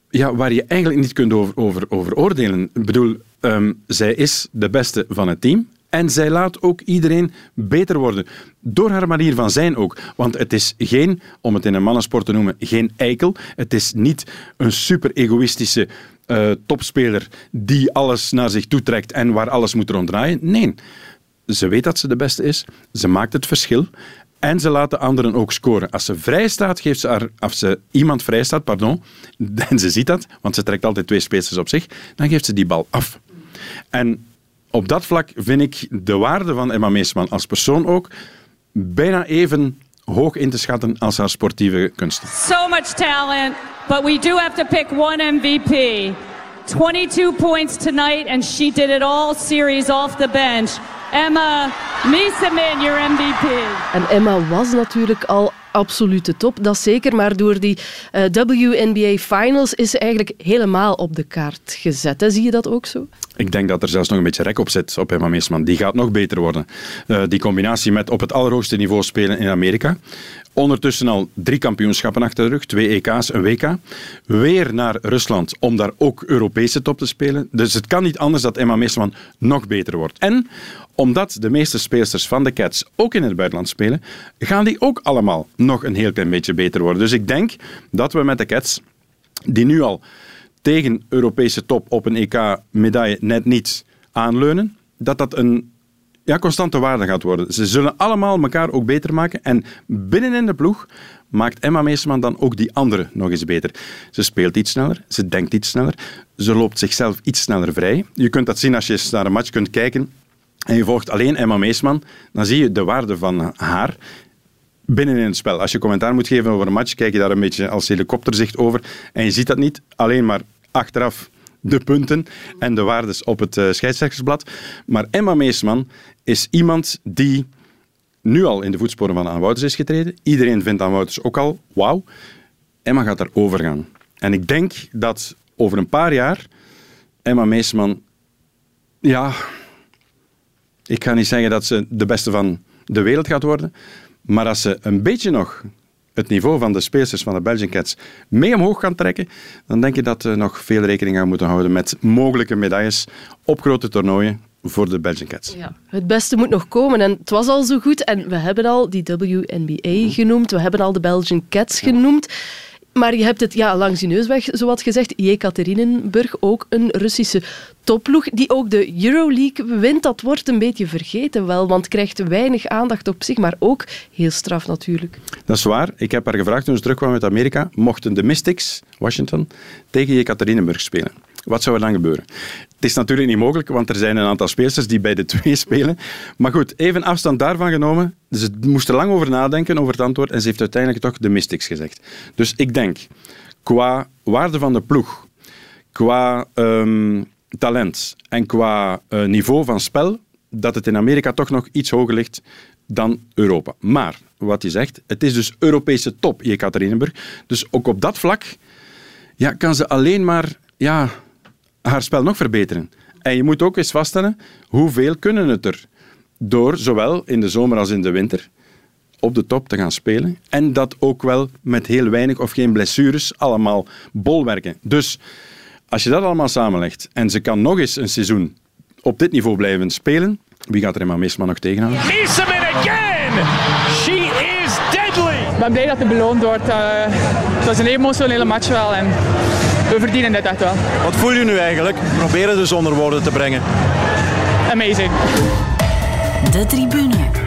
ja, waar je eigenlijk niet kunt over, over, over oordelen. Ik bedoel, ehm, zij is de beste van het team. En zij laat ook iedereen beter worden. Door haar manier van zijn ook. Want het is geen, om het in een mannensport te noemen, geen eikel. Het is niet een super egoïstische eh, topspeler die alles naar zich toe trekt en waar alles moet ronddraaien. Nee, ze weet dat ze de beste is. Ze maakt het verschil. En ze laat de anderen ook scoren. Als ze vrij staat, geeft ze haar, als ze iemand vrij staat, pardon, en ze ziet dat, want ze trekt altijd twee spelers op zich, dan geeft ze die bal af. En op dat vlak vind ik de waarde van Emma Meesman als persoon ook bijna even hoog in te schatten als haar sportieve kunsten. So much talent, but we do have to pick one MVP. 22 points tonight, and she did it all series off the bench. Emma Miesemin, your MVP. En Emma was natuurlijk al absolute top, dat zeker. Maar door die eh, WNBA Finals is ze eigenlijk helemaal op de kaart gezet. Hè? Zie je dat ook zo? Ik denk dat er zelfs nog een beetje rek op zit op Emma Meesman. Die gaat nog beter worden. Eh, die combinatie met op het allerhoogste niveau spelen in Amerika. Ondertussen al drie kampioenschappen achter de rug. Twee EK's, een WK. Weer naar Rusland om daar ook Europese top te spelen. Dus het kan niet anders dat Emma Meesman nog beter wordt. En omdat de meeste speelsters van de Cats ook in het buitenland spelen, gaan die ook allemaal nog een heel klein beetje beter worden. Dus ik denk dat we met de Cats, die nu al tegen Europese top op een EK-medaille net niet aanleunen, dat dat een ja, constante waarde gaat worden. Ze zullen allemaal elkaar ook beter maken. En binnenin de ploeg maakt Emma Meeseman dan ook die andere nog eens beter. Ze speelt iets sneller, ze denkt iets sneller, ze loopt zichzelf iets sneller vrij. Je kunt dat zien als je naar een match kunt kijken en je volgt alleen Emma Meesman, dan zie je de waarde van haar binnen in het spel. Als je commentaar moet geven over een match, kijk je daar een beetje als helikopterzicht over en je ziet dat niet alleen maar achteraf de punten en de waardes op het eh, scheidsrechtersblad. Maar Emma Meesman is iemand die nu al in de voetsporen van Anne Wouters is getreden. Iedereen vindt Anne Wouters ook al wauw. Emma gaat daarover gaan. En ik denk dat over een paar jaar Emma Meesman, ja, ik ga niet zeggen dat ze de beste van de wereld gaat worden, maar als ze een beetje nog het niveau van de speelsters van de Belgian Cats mee omhoog kan trekken, dan denk ik dat we nog veel rekening aan moeten houden met mogelijke medailles op grote toernooien voor de Belgian Cats. Ja, het beste moet nog komen. En het was al zo goed. En we hebben al die WNBA genoemd. We hebben al de Belgian Cats genoemd. Maar je hebt het ja, langs die neusweg, zowat gezegd. Jekaterinenburg, ook een Russische topploeg, die ook de Euroleague wint. Dat wordt een beetje vergeten wel, want krijgt weinig aandacht op zich, maar ook heel straf natuurlijk. Dat is waar. Ik heb haar gevraagd toen ze terugkwam uit Amerika, mochten de Mystics, Washington, tegen Jekaterinenburg spelen. Wat zou er dan gebeuren? Het is natuurlijk niet mogelijk, want er zijn een aantal speelsters die bij de twee spelen. Maar goed, even afstand daarvan genomen. Ze moest er lang over nadenken, over het antwoord, en ze heeft uiteindelijk toch de Mystics gezegd. Dus ik denk, qua waarde van de ploeg, qua ehm, talent en qua eh, niveau van spel, dat het in Amerika toch nog iets hoger ligt dan Europa. Maar, wat je zegt, het is dus Europese top, Jekaterinenburg. Dus ook op dat vlak ja, kan ze alleen maar ja, haar spel nog verbeteren. En je moet ook eens vaststellen, hoeveel kunnen het er door, zowel in de zomer als in de winter, op de top te gaan spelen. En dat ook wel met heel weinig of geen blessures, allemaal bolwerken. Dus als je dat allemaal samenlegt en ze kan nog eens een seizoen op dit niveau blijven spelen, wie gaat er Emma Meesman nog tegenhouden? Miesemin again! She is deadly! Ik ben blij dat het beloond wordt. Eh, het was een emotionele match wel en we verdienen dit echt wel. Wat voel je nu eigenlijk? Probeer het dus onder woorden te brengen. Amazing. De tribune.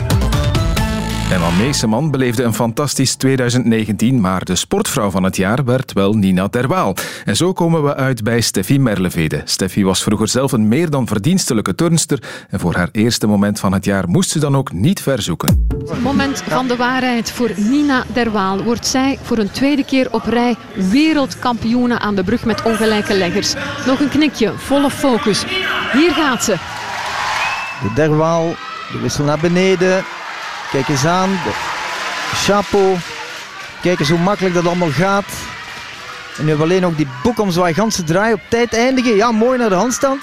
En Meeseman beleefde een fantastisch 2019, maar de sportvrouw van het jaar werd wel Nina Derwaal. En zo komen we uit bij Steffi Merlevede. Steffi was vroeger zelf een meer dan verdienstelijke turnster en voor haar eerste moment van het jaar moest ze dan ook niet verzoeken. Moment van de waarheid voor Nina Derwaal. Wordt zij voor een tweede keer op rij wereldkampioene aan de brug met ongelijke leggers. Nog een knikje, volle focus. Hier gaat ze. De Derwaal, de wissel naar beneden. Kijk eens aan. De chapeau. Kijk eens hoe makkelijk dat allemaal gaat. En nu hebben we alleen nog die boekomzwaai ganse draai op tijd eindigen. Ja, mooi naar de handstand.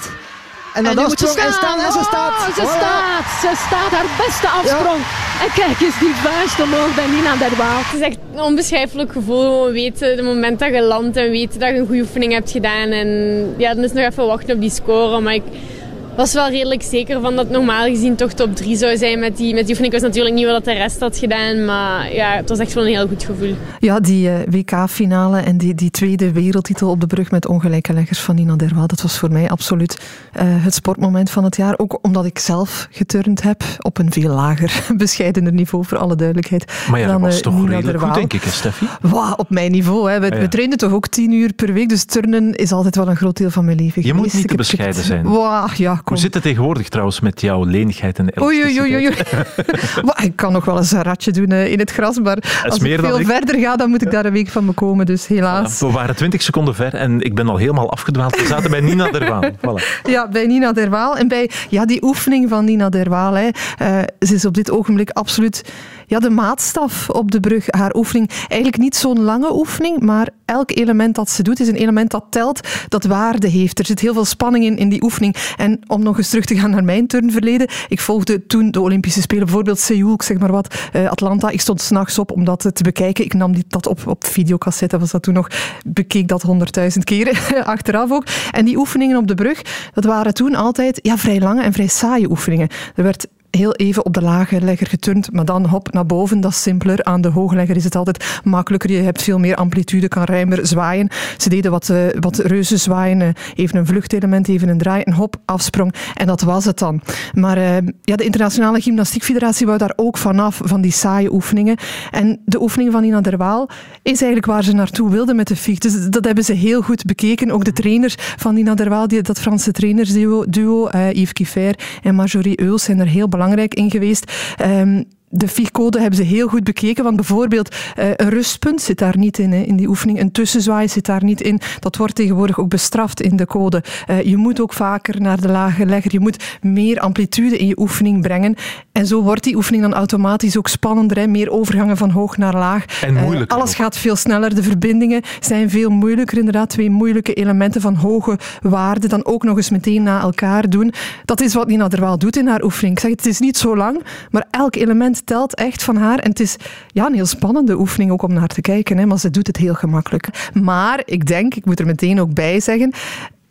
En dan ze afsprong en staan. en ze Oh, staat. ze Voilà. staat. Ze staat haar beste afsprong. En kijk eens die vuist omhoog bij Nina Derwaal. Het is echt een onbeschrijfelijk gevoel. Gewoon weten, het moment dat je landt en weten dat je een goede oefening hebt gedaan. En ja, dan is nog even wachten op die score. Maar ik was wel redelijk zeker van dat normaal gezien toch top 3 zou zijn met die, met die oefening. Ik wist natuurlijk niet wat de rest had gedaan. Maar ja, het was echt wel een heel goed gevoel. Ja, die eh, WK-finale en die, die tweede wereldtitel op de brug met ongelijke leggers van Nina Derwaal, dat was voor mij absoluut eh, het sportmoment van het jaar. Ook omdat ik zelf geturnd heb op een veel lager, bescheidener niveau, voor alle duidelijkheid. Maar ja, dat dan, was eh, toch Nina redelijk goed, denk ik, hè, Steffi? Wauw, op mijn niveau. Hè. We, Ja, ja. we trainen toch ook tien uur per week, dus turnen is altijd wel een groot deel van mijn leven Je geweest. moet niet te bescheiden zijn. Wauw, ja, Hoe zit het tegenwoordig trouwens met jouw lenigheid en Oei, oei, oei, oei. elasticiteit? Wauw, ik kan nog wel eens een ratje doen eh, in het gras, maar als ik veel ik. verder ga, dan moet ik daar een week van bekomen. Dus helaas. We waren 20 seconden ver en ik ben al helemaal afgedwaald. We zaten bij Nina Derwaan. Voilà. Ja, bij Nina Derwaal. En bij ja, die oefening van Nina Derwaal. Hè. Eh, ze is op dit ogenblik absoluut ja, de maatstaf op de brug. Haar oefening, eigenlijk niet zo'n lange oefening, maar elk element dat ze doet is een element dat telt, dat waarde heeft. Er zit heel veel spanning in, in die oefening. En om nog eens terug te gaan naar mijn turnverleden. Ik volgde toen de Olympische Spelen, bijvoorbeeld Seoul, ik zeg maar wat, eh, Atlanta. Ik stond s'nachts op om dat te bekijken. Ik nam die, dat op op videocassette, was dat toen nog. Bekeek dat honderdduizend keren, achteraf ook. En die oefeningen op de brug, dat waren toen altijd ja, vrij lange en vrij saaie oefeningen. Er werd heel even op de lage legger geturnd, maar dan hop naar boven, dat is simpeler. Aan de hoge legger is het altijd makkelijker. Je hebt veel meer amplitude, kan ruimer zwaaien. Ze deden wat, eh, wat reuzen zwaaien, eh, even een vluchtelement, even een draai, en hop, afsprong. En dat was het dan. Maar eh, ja, de Internationale Gymnastiekfederatie wou daar ook vanaf, van die saaie oefeningen. En de oefening van Nina Derwaal is eigenlijk waar ze naartoe wilde met de FIG. Dus dat hebben ze heel goed bekeken. Ook de trainers van Nina Derwaal, die, dat Franse trainersduo, duo, Yves Kiffer en Marjorie Euls, zijn er heel belangrijk in geweest. Ehm, de FIG-code hebben ze heel goed bekeken, want bijvoorbeeld eh, een rustpunt zit daar niet in, hè, in die oefening. Een tussenzwaai zit daar niet in. Dat wordt tegenwoordig ook bestraft in de code. Eh, je moet ook vaker naar de lage legger. Je moet meer amplitude in je oefening brengen. En zo wordt die oefening dan automatisch ook spannender. Hè. Meer overgangen van hoog naar laag. En Eh, moeilijker alles gaat veel sneller. De verbindingen zijn veel moeilijker. Inderdaad, twee moeilijke elementen van hoge waarde. Dan ook nog eens meteen na elkaar doen. Dat is wat Nina Derwaal doet in haar oefening. Ik zeg, het is niet zo lang, maar elk element telt echt van haar. En het is ja, een heel spannende oefening ook om naar te kijken. Hè, maar ze doet het heel gemakkelijk. Maar ik denk, ik moet er meteen ook bij zeggen,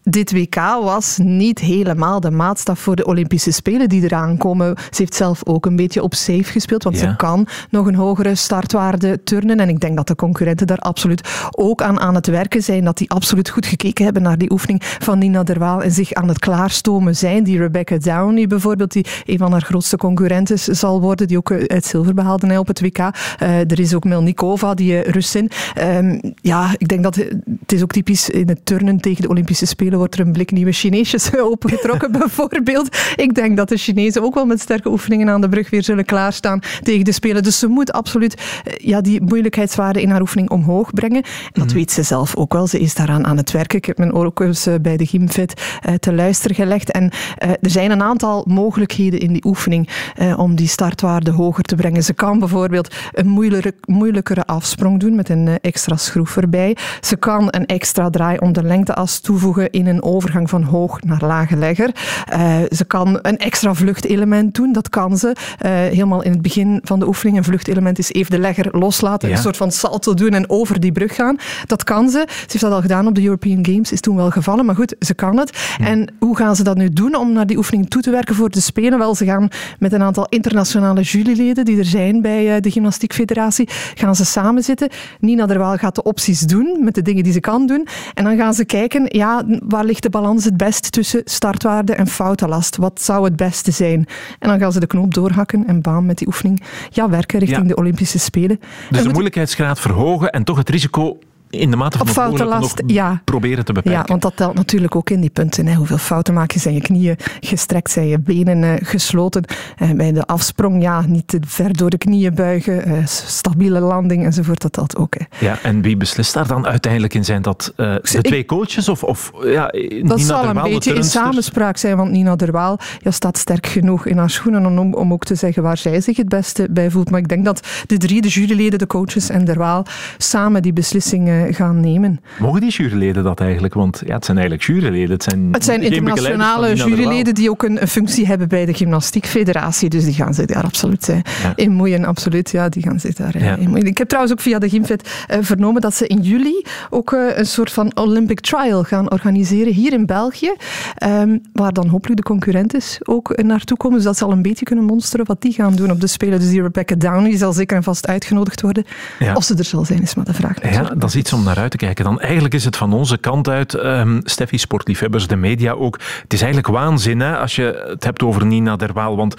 dit WK was niet helemaal de maatstaf voor de Olympische Spelen die eraan komen. Ze heeft zelf ook een beetje op safe gespeeld, want Ja. ze kan nog een hogere startwaarde turnen. En ik denk dat de concurrenten daar absoluut ook aan aan het werken zijn. Dat die absoluut goed gekeken hebben naar die oefening van Nina Derwaal en zich aan het klaarstomen zijn. Die Rebecca Downey bijvoorbeeld, die een van haar grootste concurrenten zal worden, die ook eh, het zilver behaalde op het WK. Eh, er is ook Melnikova, die eh, Russin. Ehm, ja, ik denk dat het is ook typisch in het turnen tegen de Olympische Spelen wordt er een blik nieuwe Chineesjes opengetrokken bijvoorbeeld. Ik denk dat de Chinezen ook wel met sterke oefeningen aan de brug weer zullen klaarstaan tegen de Spelen. Dus ze moet absoluut eh, ja, die moeilijkheidswaarde in haar oefening omhoog brengen. En dat weet ze zelf ook wel. Ze is daaraan aan het werken. Ik heb mijn oor ook eens bij de Gymfit eh, te luisteren gelegd. En eh, er zijn een aantal mogelijkheden in die oefening om die startwaarde hoger te brengen. Ze kan bijvoorbeeld een moeilijkere, moeilijkere afsprong doen met een extra schroef erbij. Ze kan een extra draai om de lengteas toevoegen in een overgang van hoog naar lage legger. Eh, ze kan een extra vluchtelement doen, dat kan ze. Eh, helemaal in het begin van de oefening, een vluchtelement is even de legger loslaten, Ja. een soort van salto doen en over die brug gaan. Dat kan ze. Ze heeft dat al gedaan op de European Games, is toen wel gevallen, maar goed, ze kan het. En hoe gaan ze dat nu doen om naar die oefening toe te werken voor de Spelen? Wel, ze gaan met een aantal internationale juryleden die er zijn bij eh, de Gymnastiekfederatie, gaan ze samen zitten. Nina Derwaal gaat de opties doen met de dingen die ze kan doen. En dan gaan ze kijken, ja, waar ligt de balans het best tussen startwaarde en foutenlast? Wat zou het beste zijn? En dan gaan ze de knoop doorhakken en baan met die oefening ja, werken richting Ja. de Olympische Spelen. Dus En de moeilijkheidsgraad verhogen en toch het risico in de mate van Op foutenlast, ja. proberen te beperken. Ja, want dat telt natuurlijk ook in die punten. Hè. Hoeveel fouten maak je? Zijn je knieën gestrekt? Zijn je benen eh, gesloten? Eh, bij de afsprong, ja, niet te ver door de knieën buigen. eh, stabiele landing enzovoort, dat telt ook. Hè. Ja, en wie beslist daar dan uiteindelijk in? Zijn dat de Ik- twee coaches of, of ja, Dat Nina zal een beetje in samenspraak zijn, want Nina Derwaal ja, staat sterk genoeg in haar schoenen om, om ook te zeggen waar zij zich het beste bij voelt. Maar ik denk dat de drie, de juryleden, de coaches en Derwaal, samen die beslissingen gaan nemen. Mogen die juryleden dat eigenlijk? Want ja, het zijn eigenlijk juryleden. Het zijn, Het zijn geen internationale juryleden die ook een, een functie hebben bij de Gymnastiekfederatie. Dus die gaan zich daar absoluut eh, Ja. in moeien. Absoluut, ja, die gaan zich daar eh, Ja. in moeien. Ik heb trouwens ook via de Gymfed eh, vernomen dat ze in juli ook eh, een soort van Olympic Trial gaan organiseren hier in België. Ehm, waar dan hopelijk de concurrenten ook eh, naartoe komen. Dus dat ze al een beetje kunnen monsteren wat die gaan doen op de Spelen. Dus die Rebecca Downey zal zeker en vast uitgenodigd worden. Ja. Of ze er zal zijn, is maar de vraag. Ja, dat is iets om naar uit te kijken. Dan eigenlijk is het van onze kant uit, ehm Steffi, sportliefhebbers, de media ook. Het is eigenlijk waanzin hè, als je het hebt over Nina Derwaal. Want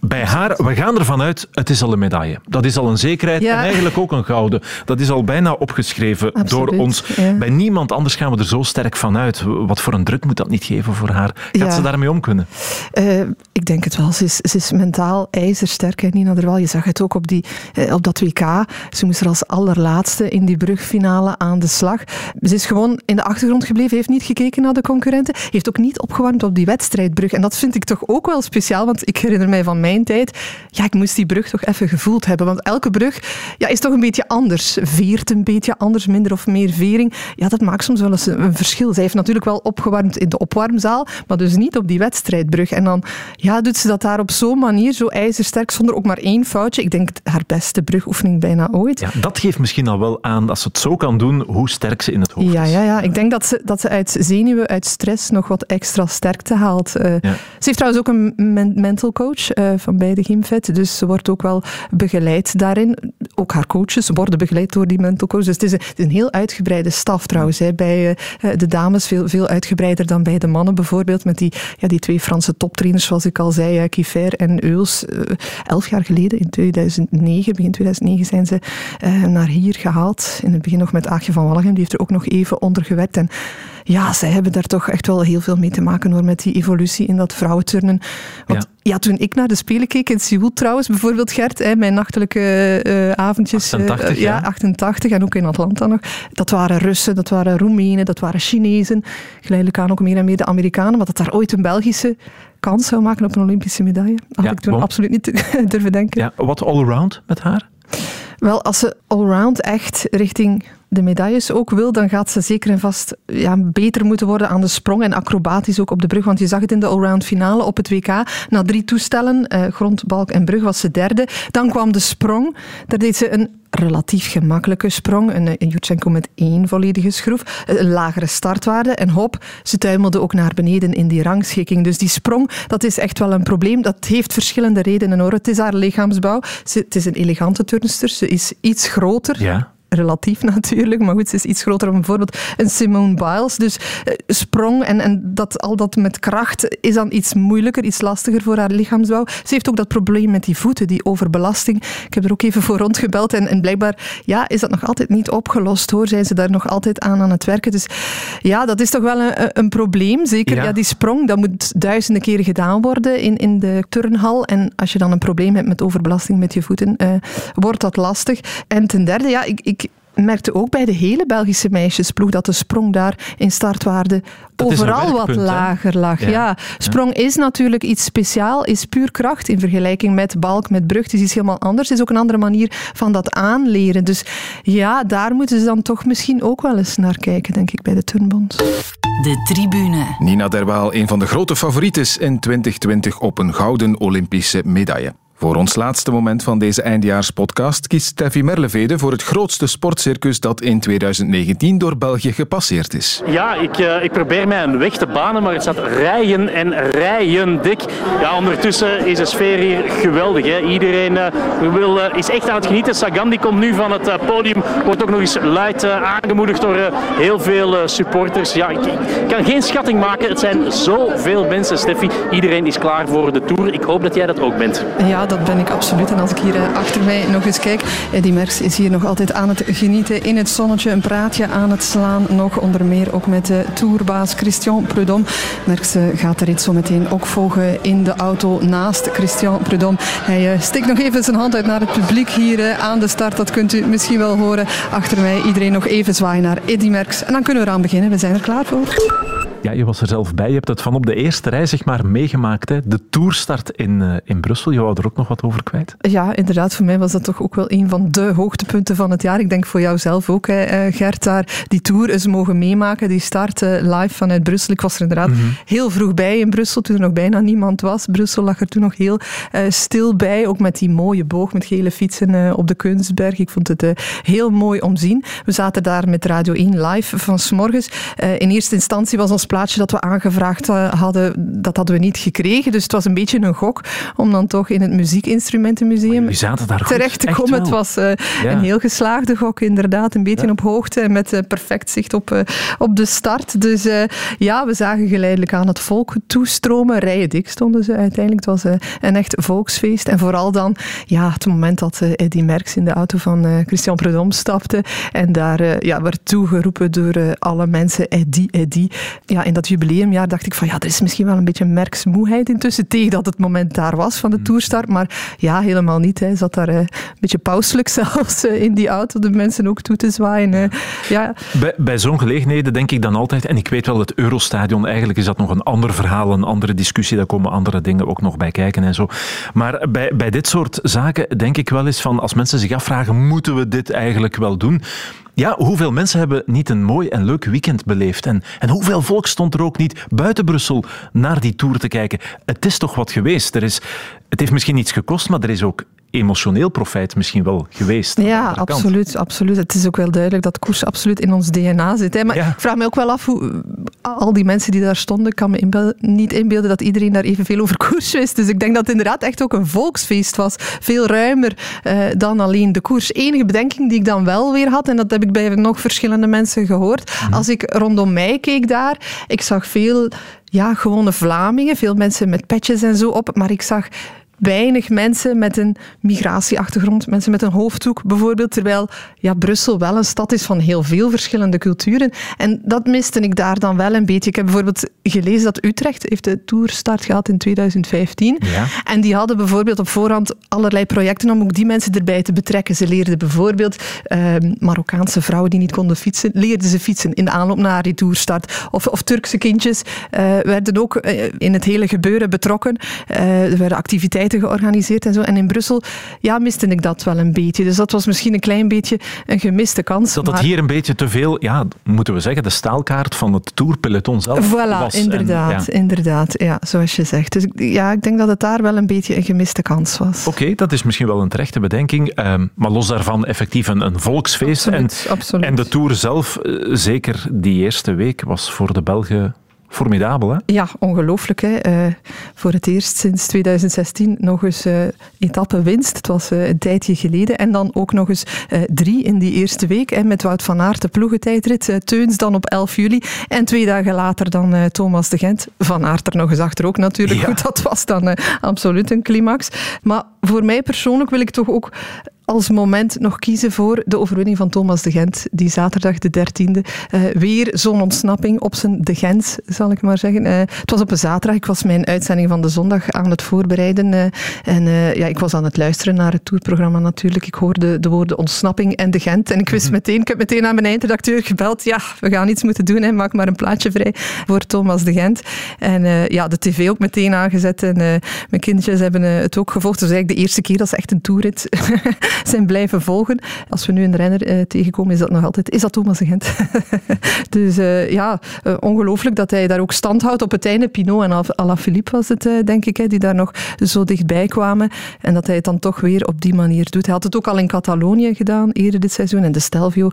bij haar, we gaan ervan uit, het is al een medaille. Dat is al een zekerheid Ja. en eigenlijk ook een gouden. Dat is al bijna opgeschreven Absoluut, door ons. ja. Bij niemand anders gaan we er zo sterk van uit. Wat voor een druk moet dat niet geven voor haar? Gaat Ja. ze daarmee om kunnen? Eh, ik denk het wel. Ze is, ze is mentaal ijzersterk. Hè, Nina Derwal. Je zag het ook op, die, eh, op dat WK. Ze moest er als allerlaatste in die brugfinale aan de slag. Ze is gewoon in de achtergrond gebleven. Heeft niet gekeken naar de concurrenten. Heeft ook niet opgewarmd op die wedstrijdbrug. En dat vind ik toch ook wel speciaal. Want ik herinner mij van mijn tijd. Ja, ik moest die brug toch even gevoeld hebben. Want elke brug ja, is toch een beetje anders. Veert een beetje anders. Minder of meer vering. Ja, dat maakt soms wel eens een, verschil. Zij heeft natuurlijk wel opgewarmd in de opwarmzaal. Maar dus niet op die wedstrijdbrug. En dan ja, doet ze dat daar op zo'n manier. Zo ijzersterk. Zonder ook maar één foutje. Ik denk haar beste brugoefening bijna ooit. Ja, dat geeft misschien al wel aan, als ze het zo kan doen, hoe sterk ze in het hoofd Ja, is. ja, ja. Ik denk dat ze, dat ze uit zenuwen, uit stress nog wat extra sterkte haalt. Eh, Ze heeft trouwens ook een men- mental coach eh, van bij de Gymfed. Dus ze wordt ook wel begeleid daarin. Ook haar coaches worden begeleid door die mental coach. Dus het is een, het is een heel uitgebreide staf trouwens. Hè. Bij eh, de dames veel, veel uitgebreider dan bij de mannen bijvoorbeeld. Met die, ja, die twee Franse toptrainers, zoals ik al zei, Kiefer en Euls. Elf jaar geleden, in 2009, begin 2009, zijn ze naar hier gehaald. In het begin nog met Aagje van Walligem. Die heeft er ook nog even onder gewerkt. En ja, zij hebben daar toch echt wel heel veel mee te maken hoor, met die evolutie in dat vrouwenturnen. Want ja. toen ik naar de Spelen keek in Seoul trouwens, bijvoorbeeld Gert, hè, mijn nachtelijke eh, avondjes. eh, 88, ja, ja. 88 en ook in Atlanta nog. Dat waren Russen, dat waren Roemenen, dat waren Chinezen. Geleidelijk aan ook meer en meer de Amerikanen. Maar dat daar ooit een Belgische kans zou maken op een Olympische medaille, had Ja, ik toen bon. absoluut niet durven denken. Ja, wat allround met haar? Wel, als ze allround echt richting de medailles ook wil, dan gaat ze zeker en vast ja, beter moeten worden aan de sprong en acrobatisch ook op de brug. Want je zag het in de allround finale op het WK. Na drie toestellen, eh, grond, balk en brug, was ze derde. Dan kwam de sprong. Daar deed ze een relatief gemakkelijke sprong. Een, een Jutsenko met één volledige schroef. Een lagere startwaarde. En hop, ze tuimelde ook naar beneden in die rangschikking. Dus die sprong, dat is echt wel een probleem. Dat heeft verschillende redenen hoor. Het is haar lichaamsbouw. Ze, het is een elegante turnster. Ze is iets groter. Ja. Relatief natuurlijk, maar goed, ze is iets groter dan bijvoorbeeld een Simone Biles. Dus eh, sprong en, en dat, al dat met kracht is dan iets moeilijker, iets lastiger voor haar lichaamsbouw. Ze heeft ook dat probleem met die voeten, die overbelasting. Ik heb er ook even voor rondgebeld en, en blijkbaar ja, is dat nog altijd niet opgelost hoor. Zijn ze daar nog altijd aan aan het werken. Dus ja, dat is toch wel een, een probleem. Zeker Ja. ja. die sprong, dat moet duizenden keren gedaan worden in, in de turnhal. En als je dan een probleem hebt met overbelasting met je voeten, eh, wordt dat lastig. En ten derde, ja, ik, ik merkte ook bij de hele Belgische meisjesploeg dat de sprong daar in startwaarde Dat overal wat lager lag. Ja. Ja. sprong is natuurlijk iets speciaal, is puur kracht in vergelijking met balk, met brug. Het is iets helemaal anders. Het is ook een andere manier van dat aanleren. Dus ja, daar moeten ze dan toch misschien ook wel eens naar kijken, denk ik, bij de Turnbond. De tribune. Nina Derwaal, een van de grote favorieten in 2020 op een gouden Olympische medaille. Voor ons laatste moment van deze eindejaarspodcast kiest Steffi Merlevede voor het grootste sportcircus dat in 2019 door België gepasseerd is. Ja, ik, uh, ik probeer mij een weg te banen, maar het staat rijen en rijen dik. Ja, ondertussen is de sfeer hier geweldig. Hè. Iedereen uh, wil, uh, is echt aan het genieten. Sagan die komt nu van het podium, wordt ook nog eens luid aangemoedigd door heel veel supporters. Ja, ik, ik, kan geen schatting maken. Het zijn zoveel mensen, Steffi. Iedereen is klaar voor de Tour. Ik hoop dat jij dat ook bent. Ja, dat ben ik absoluut. En als ik hier eh, achter mij nog eens kijk, Eddy Merckx is hier nog altijd aan het genieten in het zonnetje, een praatje aan het slaan. Nog onder meer ook met de tourbaas Christian Prudhomme. Merckx eh, gaat er iets zo meteen ook volgen in de auto naast Christian Prudhomme. Hij steekt nog even zijn hand uit naar het publiek hier aan de start. Dat kunt u misschien wel horen. Achter mij iedereen nog even zwaaien naar Eddy Merckx. En dan kunnen we eraan beginnen. We zijn er klaar voor. Ja, je was er zelf bij. Je hebt het van op de eerste rij zeg maar, meegemaakt. Hè? De toerstart in, uh, in Brussel. Je wou er ook nog wat over kwijt? Ja, inderdaad. Voor mij was dat toch ook wel een van de hoogtepunten van het jaar. Ik denk voor jou zelf ook, hè, eh, Gert. Daar die tour eens mogen meemaken. Die start uh, live vanuit Brussel. Ik was er inderdaad mm -hmm. heel vroeg bij in Brussel, toen er nog bijna niemand was. Brussel lag er toen nog heel uh, stil bij. Ook met die mooie boog met gele fietsen op de Kunstberg. Ik vond het heel mooi om te zien. We zaten daar met Radio 1 live van s morgens. in eerste instantie was ons plaatsje dat we aangevraagd hadden, dat hadden we niet gekregen. Dus het was een beetje een gok om dan toch in het muziekinstrumentenmuseum terecht te komen. Het was uh, ja. een heel geslaagde gok, inderdaad. Een beetje ja. op hoogte en met uh, perfect zicht op, op de start. Dus ja, we zagen geleidelijk aan het volk toestromen. Rijen dik stonden ze uiteindelijk. Het was een echt volksfeest. En vooral dan ja, het moment dat Eddy Merckx in de auto van Christian Prudhomme stapte en daar ja, werd toegeroepen door alle mensen, Eddy, Eddy. Ja, in dat jubileumjaar dacht ik van ja, er is misschien wel een beetje merksmoeheid intussen tegen dat het moment daar was van de toerstart. Maar ja, helemaal niet. Hij zat daar uh, een beetje pauselijk zelfs uh, in die auto de mensen ook toe te zwaaien. Uh, ja. Bij, bij zo'n gelegenheden denk ik dan altijd, en ik weet wel het Eurostadion, eigenlijk is dat nog een ander verhaal, een andere discussie, daar komen andere dingen ook nog bij kijken en zo. Maar bij, bij dit soort zaken denk ik wel eens van, als mensen zich afvragen, moeten we dit eigenlijk wel doen? Ja, hoeveel mensen hebben niet een mooi en leuk weekend beleefd? En, en hoeveel volk stond er ook niet buiten Brussel naar die tour te kijken? Het is toch wat geweest. Er is, het heeft misschien iets gekost, maar er is ook emotioneel profijt misschien wel geweest. Ja, absoluut, absoluut. Het is ook wel duidelijk dat koers absoluut in ons DNA zit. Hè. Maar ja. ik vraag me ook wel af hoe al die mensen die daar stonden, kan me inbeelden, niet inbeelden dat iedereen daar evenveel over koers wist. Dus ik denk dat het inderdaad echt ook een volksfeest was. Veel ruimer uh, dan alleen de koers. Enige bedenking die ik dan wel weer had, en dat heb ik bij nog verschillende mensen gehoord, mm -hmm. als ik rondom mij keek daar, ik zag veel ja, gewone Vlamingen, veel mensen met petjes en zo op, maar ik zag weinig mensen met een migratieachtergrond, mensen met een hoofddoek bijvoorbeeld, terwijl ja, Brussel wel een stad is van heel veel verschillende culturen. En dat miste ik daar dan wel een beetje. Ik heb bijvoorbeeld gelezen dat Utrecht heeft de tourstart gehad in 2015. Ja. En die hadden bijvoorbeeld op voorhand allerlei projecten om ook die mensen erbij te betrekken. Ze leerden bijvoorbeeld uh, Marokkaanse vrouwen die niet konden fietsen, leerden ze fietsen in de aanloop naar die tourstart. Of, of Turkse kindjes uh, werden ook uh, in het hele gebeuren betrokken. er werden activiteiten georganiseerd en zo. En in Brussel ja, miste ik dat wel een beetje. Dus dat was misschien een klein beetje een gemiste kans. Dat het hier een beetje te veel, ja, moeten we zeggen, de staalkaart van het tourpeloton zelf voilà, was. inderdaad, en, ja. inderdaad. Ja, zoals je zegt. Dus ja, ik denk dat het daar wel een beetje een gemiste kans was. Oké, okay, dat is misschien wel een terechte bedenking. Um, maar los daarvan effectief een, een volksfeest. Absoluut, en, absoluut. en de Tour zelf, uh, zeker die eerste week, was voor de Belgen Formidabel, hè? Ja, ongelooflijk. Hè? Uh, voor het eerst sinds 2016 nog eens uh, etappewinst. Het was uh, een tijdje geleden. En dan ook nog eens drie in die eerste week. Hè, met Wout van Aert, de ploegentijdrit. Teuns dan op 11 juli. En twee dagen later dan Thomas de Gent. Van Aert er nog eens achter ook natuurlijk. Ja. Goed, dat was dan absoluut een climax. Maar voor mij persoonlijk wil ik toch ook als moment nog kiezen voor de overwinning van Thomas de Gent, die zaterdag de 13e. Uh, weer zo'n ontsnapping op zijn de Gent, zal ik maar zeggen. Uh, het was op een zaterdag, ik was mijn uitzending van de zondag aan het voorbereiden. Uh, en ja, ik was aan het luisteren naar het tourprogramma natuurlijk. Ik hoorde de woorden ontsnapping en de Gent. En ik wist meteen, ik heb meteen aan mijn eindredacteur gebeld. Ja, we gaan iets moeten doen, hè. maak maar een plaatje vrij voor Thomas de Gent. En ja, de tv ook meteen aangezet. En mijn kindjes hebben het ook gevolgd. Het was eigenlijk de eerste keer dat ze echt een toerrit zijn blijven volgen. Als we nu een renner eh, tegenkomen, is dat nog altijd is dat Thomas de Gent. dus uh, ja, uh, ongelooflijk dat hij daar ook stand houdt. Op het einde, Pinot en Alaphilippe was het, denk ik, hè, die daar nog zo dichtbij kwamen. En dat hij het dan toch weer op die manier doet. Hij had het ook al in Catalonië gedaan, eerder dit seizoen. En de Stelvio,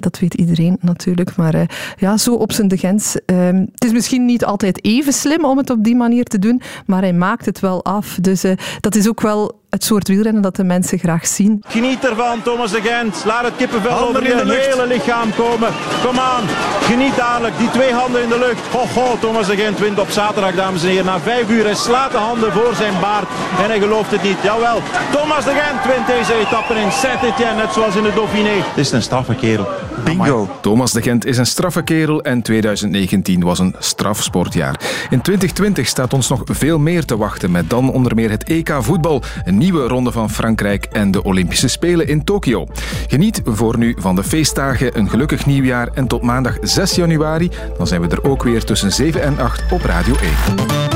dat weet iedereen natuurlijk. Maar ja, zo op zijn de Gens. Ehm, het is misschien niet altijd even slim om het op die manier te doen, maar hij maakt het wel af. Dus dat is ook wel het soort wielrennen dat de mensen graag zien. Geniet ervan, Thomas de Gent. Laat het kippenvel handen over je hele lichaam komen. Kom aan, geniet dadelijk. Die twee handen in de lucht. Ho, ho, Thomas de Gent wint op zaterdag, dames en heren. Na vijf uur, hij slaat de handen voor zijn baard en hij gelooft het niet. Jawel, Thomas de Gent wint deze etappe in Saint-Etienne, net zoals in de Dauphiné. Dit is een straffe kerel. Bingo. Thomas de Gent is een straffe kerel en 2019 was een strafsportjaar. In 2020 staat ons nog veel meer te wachten met dan onder meer het EK voetbal, een nieuwe ronde van Frankrijk en de Olympische Spelen in Tokio. Geniet voor nu van de feestdagen, een gelukkig nieuwjaar en tot maandag 6 januari. Dan zijn we er ook weer tussen 7 en 8 op Radio 1.